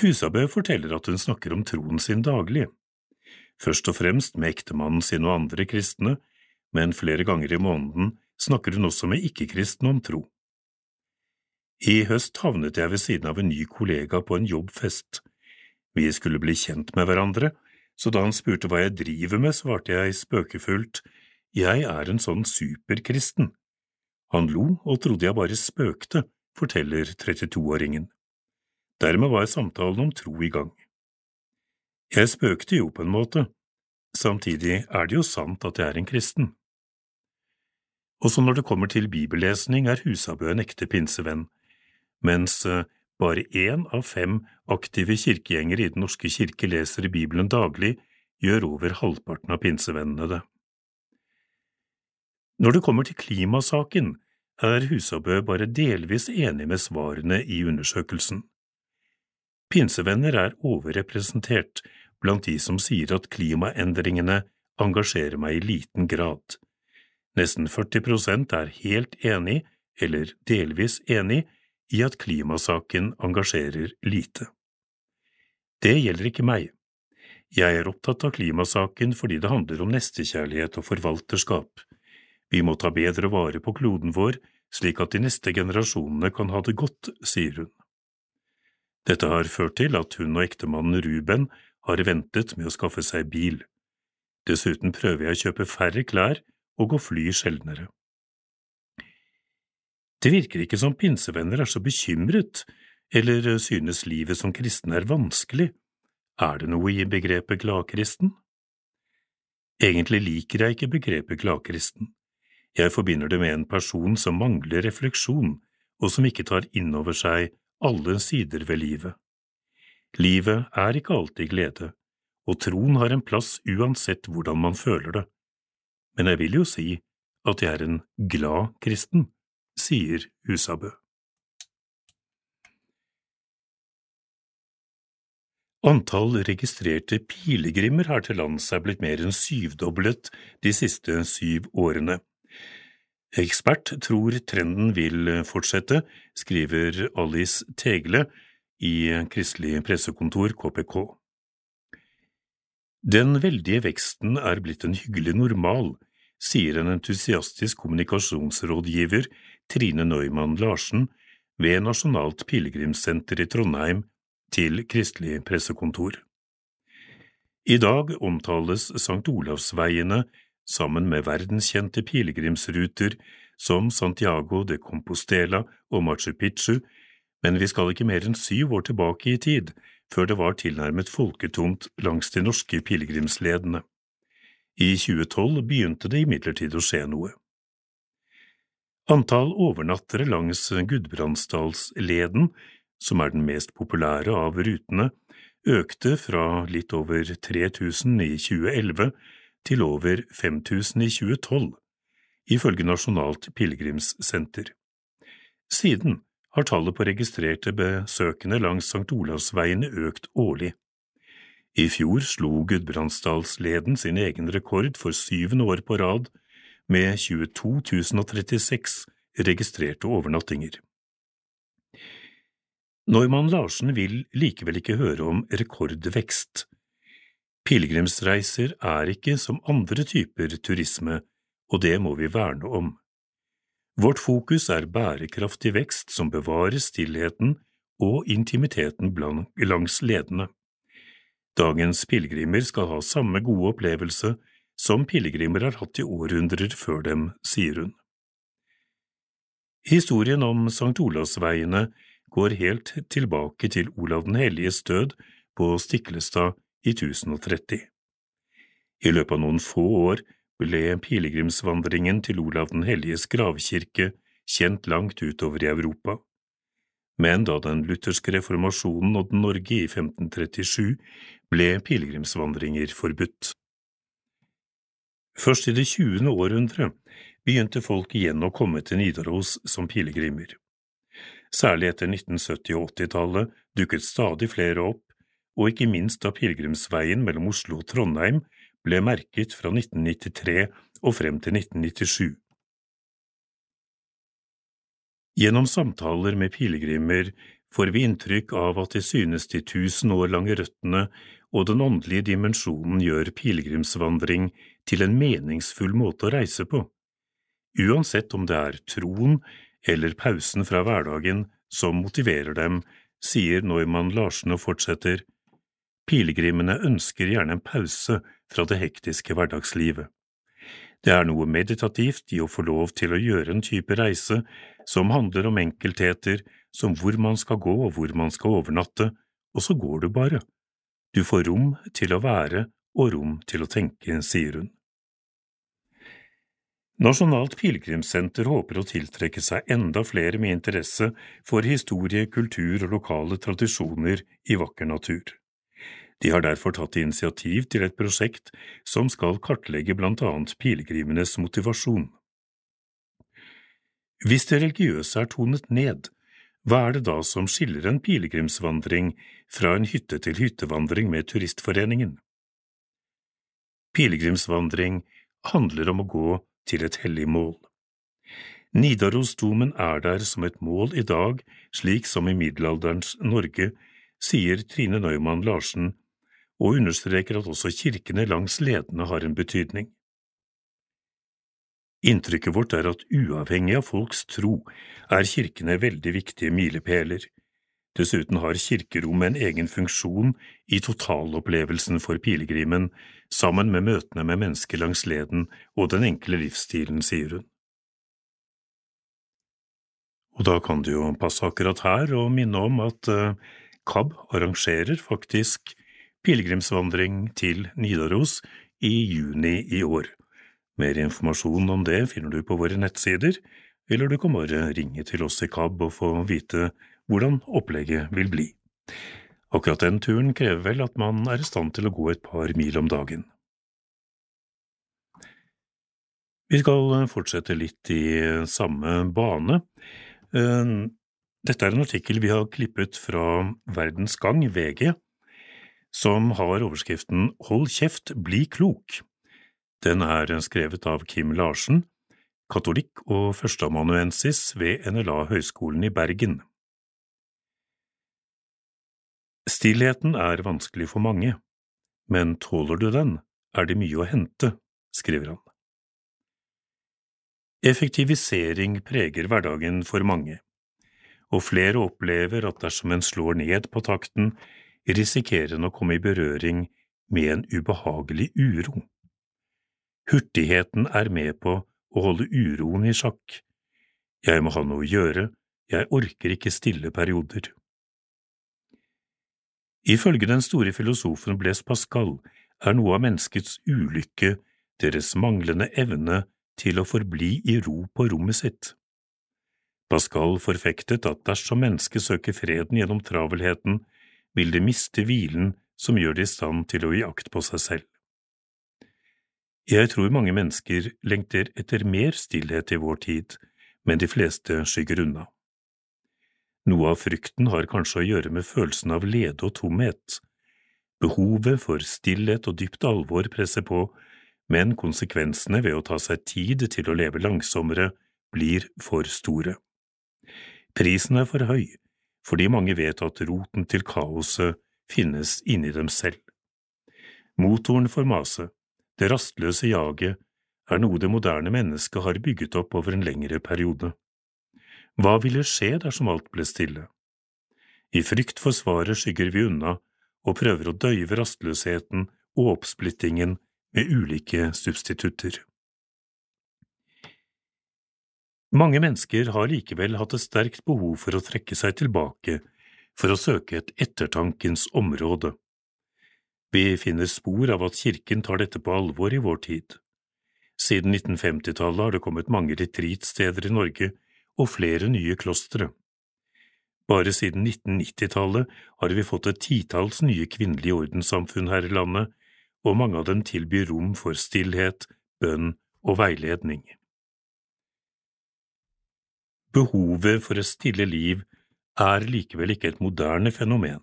Husabø forteller at hun snakker om troen sin daglig, først og fremst med ektemannen sin og andre kristne, men flere ganger i måneden snakker hun også med ikke-kristne om tro. I høst havnet jeg ved siden av en ny kollega på en jobbfest. Vi skulle bli kjent med hverandre, så da han spurte hva jeg driver med, svarte jeg spøkefullt jeg er en sånn superkristen. Han lo og trodde jeg bare spøkte, forteller 32-åringen. Dermed var samtalen om tro i gang. Jeg spøkte jo på en måte, samtidig er det jo sant at jeg er en kristen. Også når det kommer til bibellesning er Husabø en ekte pinsevenn, mens eh, bare én av fem aktive kirkegjengere i Den norske kirke leser i Bibelen daglig, gjør over halvparten av pinsevennene det. Når det kommer til klimasaken, er Husabø bare delvis enig med svarene i undersøkelsen. Pinsevenner er overrepresentert blant de som sier at klimaendringene engasjerer meg i liten grad. Nesten 40 prosent er helt enig, eller delvis enig, i at klimasaken engasjerer lite. Det gjelder ikke meg. Jeg er opptatt av klimasaken fordi det handler om nestekjærlighet og forvalterskap. Vi må ta bedre vare på kloden vår slik at de neste generasjonene kan ha det godt, sier hun. Dette har ført til at hun og ektemannen Ruben har ventet med å skaffe seg bil. Dessuten prøver jeg å kjøpe færre klær og gå fly sjeldnere. Det virker ikke som pinsevenner er så bekymret, eller synes livet som kristen er vanskelig. Er det noe i begrepet gladkristen? Egentlig liker jeg ikke begrepet gladkristen. Jeg forbinder det med en person som mangler refleksjon, og som ikke tar inn over seg alle sider ved livet. Livet er ikke alltid glede, og troen har en plass uansett hvordan man føler det. Men jeg vil jo si at jeg er en glad kristen, sier Husabø. Antall registrerte pilegrimer her til lands er blitt mer enn syvdoblet de siste syv årene. Ekspert tror trenden vil fortsette, skriver Alice Tegle i Kristelig Pressekontor, KPK. Den veldige veksten er blitt en hyggelig normal, sier en entusiastisk kommunikasjonsrådgiver, Trine Neumann Larsen, ved Nasjonalt pilegrimssenter i Trondheim, til Kristelig Pressekontor. I dag omtales St. Olavsveiene sammen med verdenskjente pilegrimsruter som Santiago de Compostela og Machu Picchu, men vi skal ikke mer enn syv år tilbake i tid før det var tilnærmet folketomt langs de norske pilegrimsledene. I 2012 begynte det imidlertid å skje noe. Antall overnattere langs Gudbrandsdalsleden, som er den mest populære av rutene, økte fra litt over 3000 i 2011 til over 5000 i 2012, ifølge Nasjonalt pilegrimssenter. Siden har tallet på registrerte besøkende langs St. Olavsveiene økt årlig. I fjor slo Gudbrandsdalsleden sin egen rekord for syvende år på rad, med 22.036 registrerte overnattinger. Neumann Larsen vil likevel ikke høre om rekordvekst. Pilegrimsreiser er ikke som andre typer turisme, og det må vi verne om. Vårt fokus er bærekraftig vekst som bevarer stillheten og intimiteten langs ledene. Dagens pilegrimer skal ha samme gode opplevelse som pilegrimer har hatt i århundrer før dem, sier hun. Historien om St. Olavsveiene går helt tilbake til Olav den helliges død på Stiklestad i 1030. I løpet av noen få år ble pilegrimsvandringen til Olav den helliges gravkirke kjent langt utover i Europa. Men da den lutherske reformasjonen nådde Norge i 1537, ble pilegrimsvandringer forbudt. Først i det tjuende århundre begynte folk igjen å komme til Nidaros som pilegrimer. Særlig etter 1970- og 80-tallet dukket stadig flere opp, og ikke minst da pilegrimsveien mellom Oslo og Trondheim ble merket fra 1993 og frem til 1997. Gjennom samtaler med pilegrimer får vi inntrykk av at det synes de tusen år lange røttene og den åndelige dimensjonen gjør pilegrimsvandring til en meningsfull måte å reise på. Uansett om det er troen eller pausen fra hverdagen som motiverer dem, sier Neumann Larsen og fortsetter. Pilegrimene ønsker gjerne en pause fra det hektiske hverdagslivet. Det er noe meditativt i å få lov til å gjøre en type reise som handler om enkeltheter som hvor man skal gå og hvor man skal overnatte, og så går du bare. Du får rom til å være og rom til å tenke, sier hun. Nasjonalt pilegrimssenter håper å tiltrekke seg enda flere med interesse for historie, kultur og lokale tradisjoner i vakker natur. De har derfor tatt initiativ til et prosjekt som skal kartlegge blant annet pilegrimenes motivasjon. Hvis det religiøse er tonet ned, hva er det da som skiller en pilegrimsvandring fra en hytte-til-hyttevandring med Turistforeningen? Pilegrimsvandring handler om å gå til et hellig mål. Nidarosdomen er der som et mål i dag, slik som i middelalderens Norge, sier Trine Neumann Larsen, og understreker at også kirkene langs ledene har en betydning. Inntrykket vårt er at uavhengig av folks tro er kirkene veldig viktige milepæler. Dessuten har kirkerommet en egen funksjon i totalopplevelsen for pilegrimen, sammen med møtene med mennesker langs leden og den enkle livsstilen, sier hun. Og da kan det jo passe akkurat her å minne om at uh, KAB arrangerer faktisk pilegrimsvandring til Nidaros i juni i år. Mer informasjon om det finner du på våre nettsider, eller du kan bare ringe til oss i KAB og få vite hvordan opplegget vil bli. Akkurat den turen krever vel at man er i stand til å gå et par mil om dagen. Vi skal fortsette litt i samme bane. Eh, dette er en artikkel vi har klippet fra Verdens Gang, VG, som har overskriften Hold kjeft, bli klok. Den er skrevet av Kim Larsen, katolikk og førsteamanuensis ved NLA Høgskolen i Bergen. Stillheten er vanskelig for mange, men tåler du den, er det mye å hente, skriver han. Effektivisering preger hverdagen for mange, og flere opplever at dersom en slår ned på takten, risikerer en å komme i berøring med en ubehagelig uro. Hurtigheten er med på å holde uroen i sjakk. Jeg må ha noe å gjøre, jeg orker ikke stille perioder. Ifølge den store filosofen Blaise Pascal er noe av menneskets ulykke deres manglende evne til å forbli i ro på rommet sitt. Pascal forfektet at dersom mennesket søker freden gjennom travelheten, vil det miste hvilen som gjør det i stand til å gi akt på seg selv. Jeg tror mange mennesker lengter etter mer stillhet i vår tid, men de fleste skygger unna. Noe av frykten har kanskje å gjøre med følelsen av lede og tomhet. Behovet for stillhet og dypt alvor presser på, men konsekvensene ved å ta seg tid til å leve langsommere blir for store. Prisen er for høy, fordi mange vet at roten til kaoset finnes inni dem selv. Motoren for maset, det rastløse jaget, er noe det moderne mennesket har bygget opp over en lengre periode. Hva ville skje dersom alt ble stille? I frykt for svaret skygger vi unna og prøver å døyve rastløsheten og oppsplittingen med ulike substitutter. Mange mennesker har likevel hatt et sterkt behov for å trekke seg tilbake for å søke et ettertankens område. Vi finner spor av at kirken tar dette på alvor i vår tid. Siden 1950-tallet har det kommet mange retreatsteder i Norge og flere nye klostre. Bare siden 1990-tallet har vi fått et titalls nye kvinnelige ordenssamfunn her i landet, og mange av dem tilbyr rom for stillhet, bønn og veiledning. Behovet for et stille liv er likevel ikke et moderne fenomen.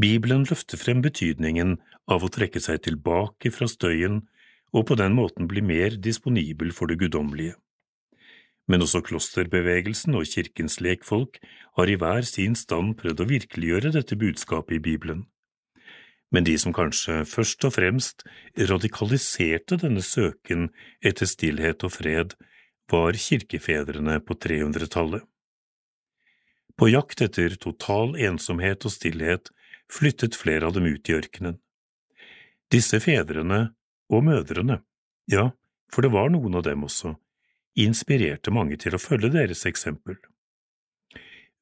Bibelen løfter frem betydningen av å trekke seg tilbake fra støyen og på den måten bli mer disponibel for det guddommelige men også klosterbevegelsen og kirkens lekfolk har i hver sin stand prøvd å virkeliggjøre dette budskapet i Bibelen. Men de som kanskje først og fremst radikaliserte denne søken etter stillhet og fred, var kirkefedrene på 300-tallet. På jakt etter total ensomhet og stillhet flyttet flere av dem ut i ørkenen. Disse fedrene, og mødrene, ja, for det var noen av dem også, inspirerte mange til å følge deres eksempel.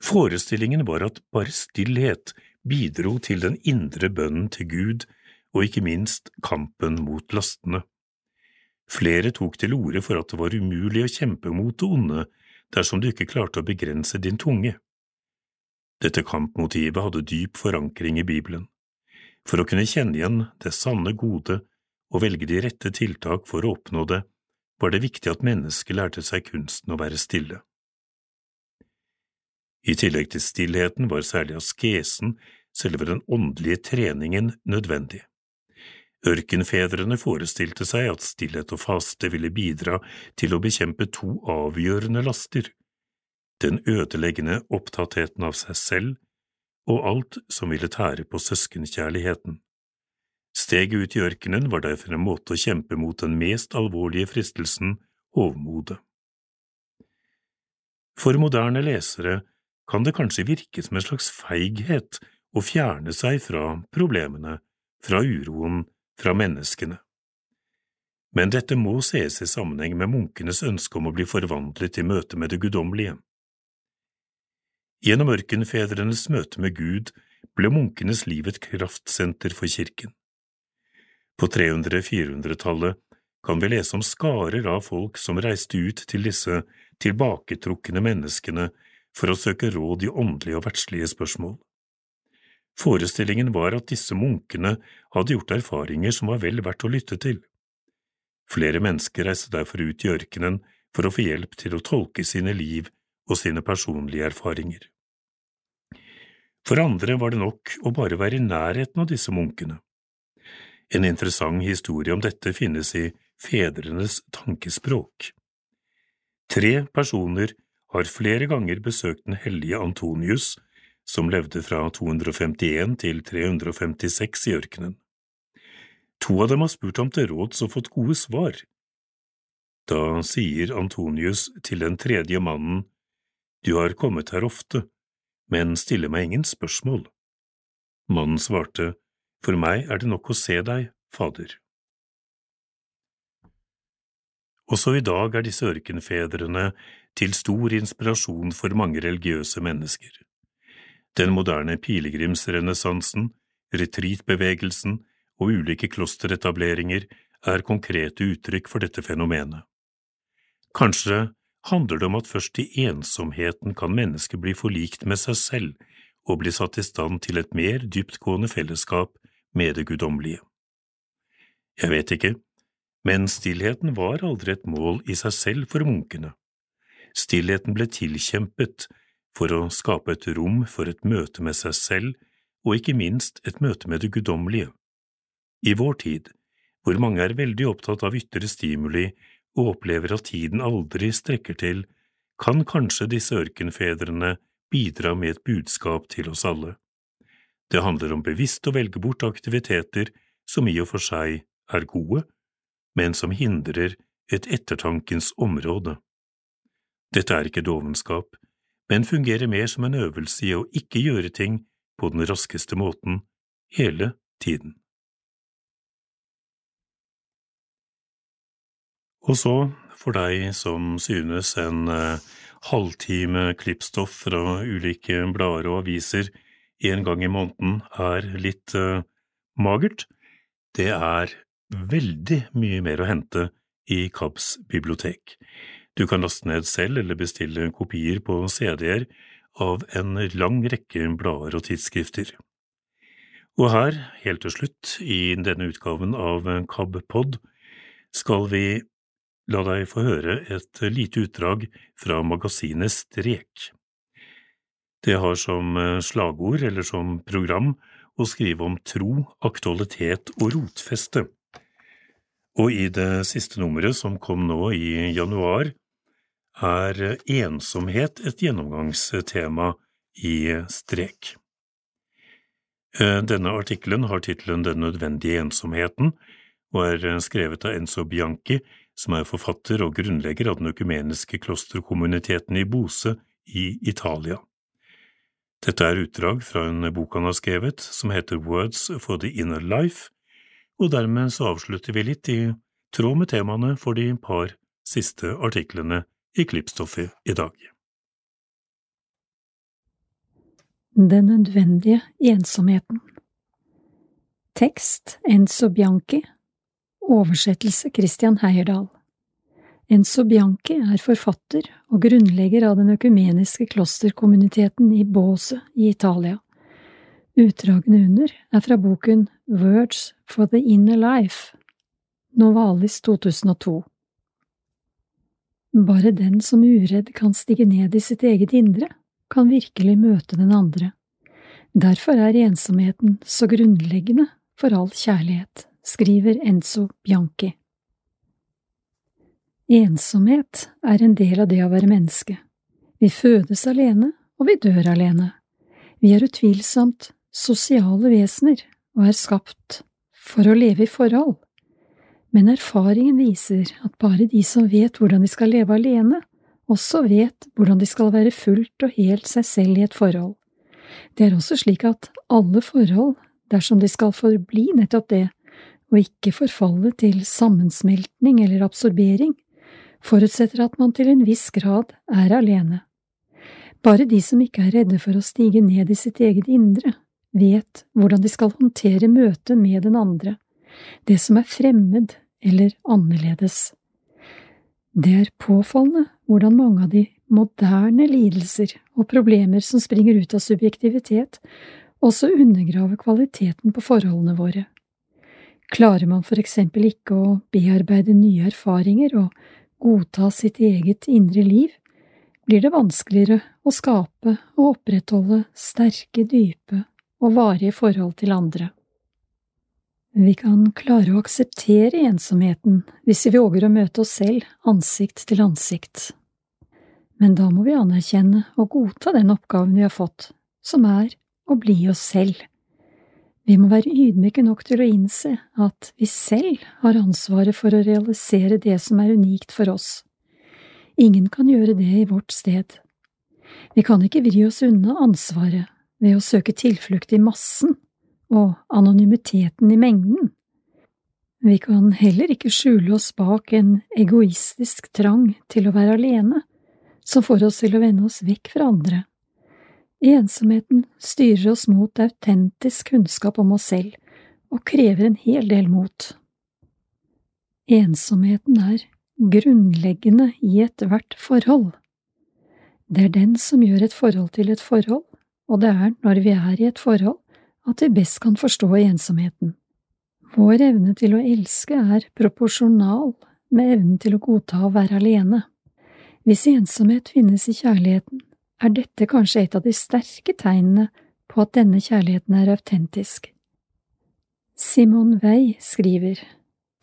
Forestillingen var at bare stillhet bidro til den indre bønnen til Gud og ikke minst kampen mot lastene. Flere tok til orde for at det var umulig å kjempe mot det onde dersom du ikke klarte å begrense din tunge. Dette kampmotivet hadde dyp forankring i Bibelen. For å kunne kjenne igjen det sanne gode og velge de rette tiltak for å oppnå det, var det viktig at mennesket lærte seg kunsten å være stille. I tillegg til stillheten var særlig askesen, selve den åndelige treningen, nødvendig. Ørkenfedrene forestilte seg at stillhet og faste ville bidra til å bekjempe to avgjørende laster, den ødeleggende opptattheten av seg selv og alt som ville tære på søskenkjærligheten. Steget ut i ørkenen var derfor en måte å kjempe mot den mest alvorlige fristelsen, hovmodet. For moderne lesere kan det kanskje virke som en slags feighet å fjerne seg fra problemene, fra uroen, fra menneskene. Men dette må ses i sammenheng med munkenes ønske om å bli forvandlet i møte med det guddommelige. Gjennom ørkenfedrenes møte med Gud ble munkenes liv et kraftsenter for kirken. På 300–400-tallet kan vi lese om skarer av folk som reiste ut til disse tilbaketrukne menneskene for å søke råd i åndelige og verdslige spørsmål. Forestillingen var at disse munkene hadde gjort erfaringer som var vel verdt å lytte til. Flere mennesker reiste derfor ut i ørkenen for å få hjelp til å tolke sine liv og sine personlige erfaringer. For andre var det nok å bare være i nærheten av disse munkene. En interessant historie om dette finnes i Fedrenes tankespråk. Tre personer har flere ganger besøkt den hellige Antonius, som levde fra 251 til 356 i ørkenen. To av dem har spurt ham til råds og fått gode svar. Da sier Antonius til den tredje mannen, Du har kommet her ofte, men stiller meg ingen spørsmål. Mannen svarte, for meg er det nok å se deg, Fader. Også i dag er disse ørkenfedrene til stor inspirasjon for mange religiøse mennesker. Den moderne pilegrimsrenessansen, retreatbevegelsen og ulike klosteretableringer er konkrete uttrykk for dette fenomenet. Kanskje handler det om at først i ensomheten kan mennesket bli forlikt med seg selv og bli satt i stand til et mer dyptgående fellesskap med det guddommelige. Jeg vet ikke, men stillheten var aldri et mål i seg selv for munkene. Stillheten ble tilkjempet for å skape et rom for et møte med seg selv og ikke minst et møte med det guddommelige. I vår tid, hvor mange er veldig opptatt av ytre stimuli og opplever at tiden aldri strekker til, kan kanskje disse ørkenfedrene bidra med et budskap til oss alle. Det handler om bevisst å velge bort aktiviteter som i og for seg er gode, men som hindrer et ettertankens område. Dette er ikke dovenskap, men fungerer mer som en øvelse i å ikke gjøre ting på den raskeste måten hele tiden. Og så, for deg som synes en eh, halvtime klippstoff fra ulike blader og aviser en gang i måneden er litt uh, magert. Det er veldig mye mer å hente i KABs bibliotek. Du kan laste ned selv eller bestille kopier på CD-er av en lang rekke blader og tidsskrifter. Og her, helt til slutt, i denne utgaven av KAB-pod, skal vi la deg få høre et lite utdrag fra magasinet Strek. Det har som slagord, eller som program, å skrive om tro, aktualitet og rotfeste. Og i det siste nummeret, som kom nå i januar, er ensomhet et gjennomgangstema i strek. Eh, denne artikkelen har tittelen Den nødvendige ensomheten, og er skrevet av Enzo Bianchi, som er forfatter og grunnlegger av den økumeniske klosterkommuniteten i Bose i Italia. Dette er utdrag fra en bok han har skrevet som heter Words for the Inner Life, og dermed så avslutter vi litt i tråd med temaene for de par siste artiklene i Klippstoffet i dag. Den nødvendige ensomheten Tekst Enzo Bianchi Oversettelse Christian Heierdal Enzo Bianchi er forfatter og grunnlegger av den økumeniske klosterkommuniteten i Båse i Italia. Utdragene under er fra boken Words for the Inner Life, Novalis 2002. Bare den som uredd kan stige ned i sitt eget indre, kan virkelig møte den andre. Derfor er ensomheten så grunnleggende for all kjærlighet, skriver Enzo Bianchi. Ensomhet er en del av det å være menneske. Vi fødes alene, og vi dør alene. Vi er utvilsomt sosiale vesener og er skapt for å leve i forhold. Men erfaringen viser at bare de som vet hvordan de skal leve alene, også vet hvordan de skal være fullt og helt seg selv i et forhold. Det er også slik at alle forhold, dersom de skal forbli nettopp det, og ikke forfalle til sammensmeltning eller absorbering, forutsetter at man til en viss grad er alene. Bare de som ikke er redde for å stige ned i sitt eget indre, vet hvordan de skal håndtere møtet med den andre, det som er fremmed eller annerledes. Det er påfallende hvordan mange av de moderne lidelser og problemer som springer ut av subjektivitet, også undergraver kvaliteten på forholdene våre. Klarer man for eksempel ikke å bearbeide nye erfaringer og godta sitt eget indre liv, blir det vanskeligere å skape og opprettholde sterke, dype og varige forhold til andre. Vi kan klare å akseptere ensomheten hvis vi våger å møte oss selv ansikt til ansikt. Men da må vi anerkjenne og godta den oppgaven vi har fått, som er å bli oss selv. Vi må være ydmyke nok til å innse at vi selv har ansvaret for å realisere det som er unikt for oss. Ingen kan gjøre det i vårt sted. Vi kan ikke vri oss unna ansvaret ved å søke tilflukt i massen og anonymiteten i mengden. Vi kan heller ikke skjule oss bak en egoistisk trang til å være alene, som får oss til å vende oss vekk fra andre. Ensomheten styrer oss mot autentisk kunnskap om oss selv og krever en hel del mot. Ensomheten er grunnleggende i ethvert forhold. Det er den som gjør et forhold til et forhold, og det er når vi er i et forhold at vi best kan forstå ensomheten. Vår evne til å elske er proporsjonal med evnen til å godta å være alene. Hvis ensomhet finnes i kjærligheten, er dette kanskje et av de sterke tegnene på at denne kjærligheten er autentisk. Simon Wey skriver,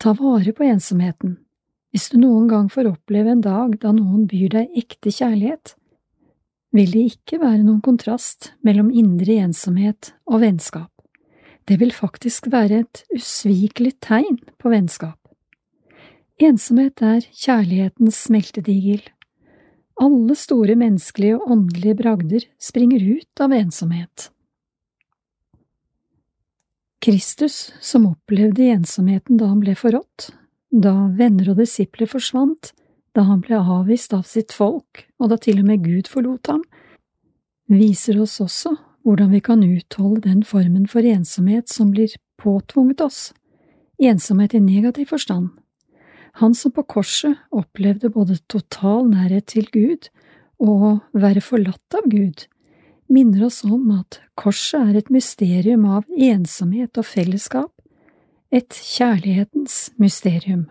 Ta vare på ensomheten. Hvis du noen gang får oppleve en dag da noen byr deg ekte kjærlighet, vil det ikke være noen kontrast mellom indre ensomhet og vennskap. Det vil faktisk være et usvikelig tegn på vennskap. Ensomhet er kjærlighetens smeltedigel alle store menneskelige og åndelige bragder springer ut av ensomhet. Kristus, som opplevde ensomheten da han ble forrådt, da venner og disipler forsvant, da han ble avvist av sitt folk, og da til og med Gud forlot ham, viser oss også hvordan vi kan utholde den formen for ensomhet som blir påtvunget oss, ensomhet i negativ forstand, han som på korset opplevde både total nærhet til Gud og være forlatt av Gud, minner oss om at korset er et mysterium av ensomhet og fellesskap, et kjærlighetens mysterium.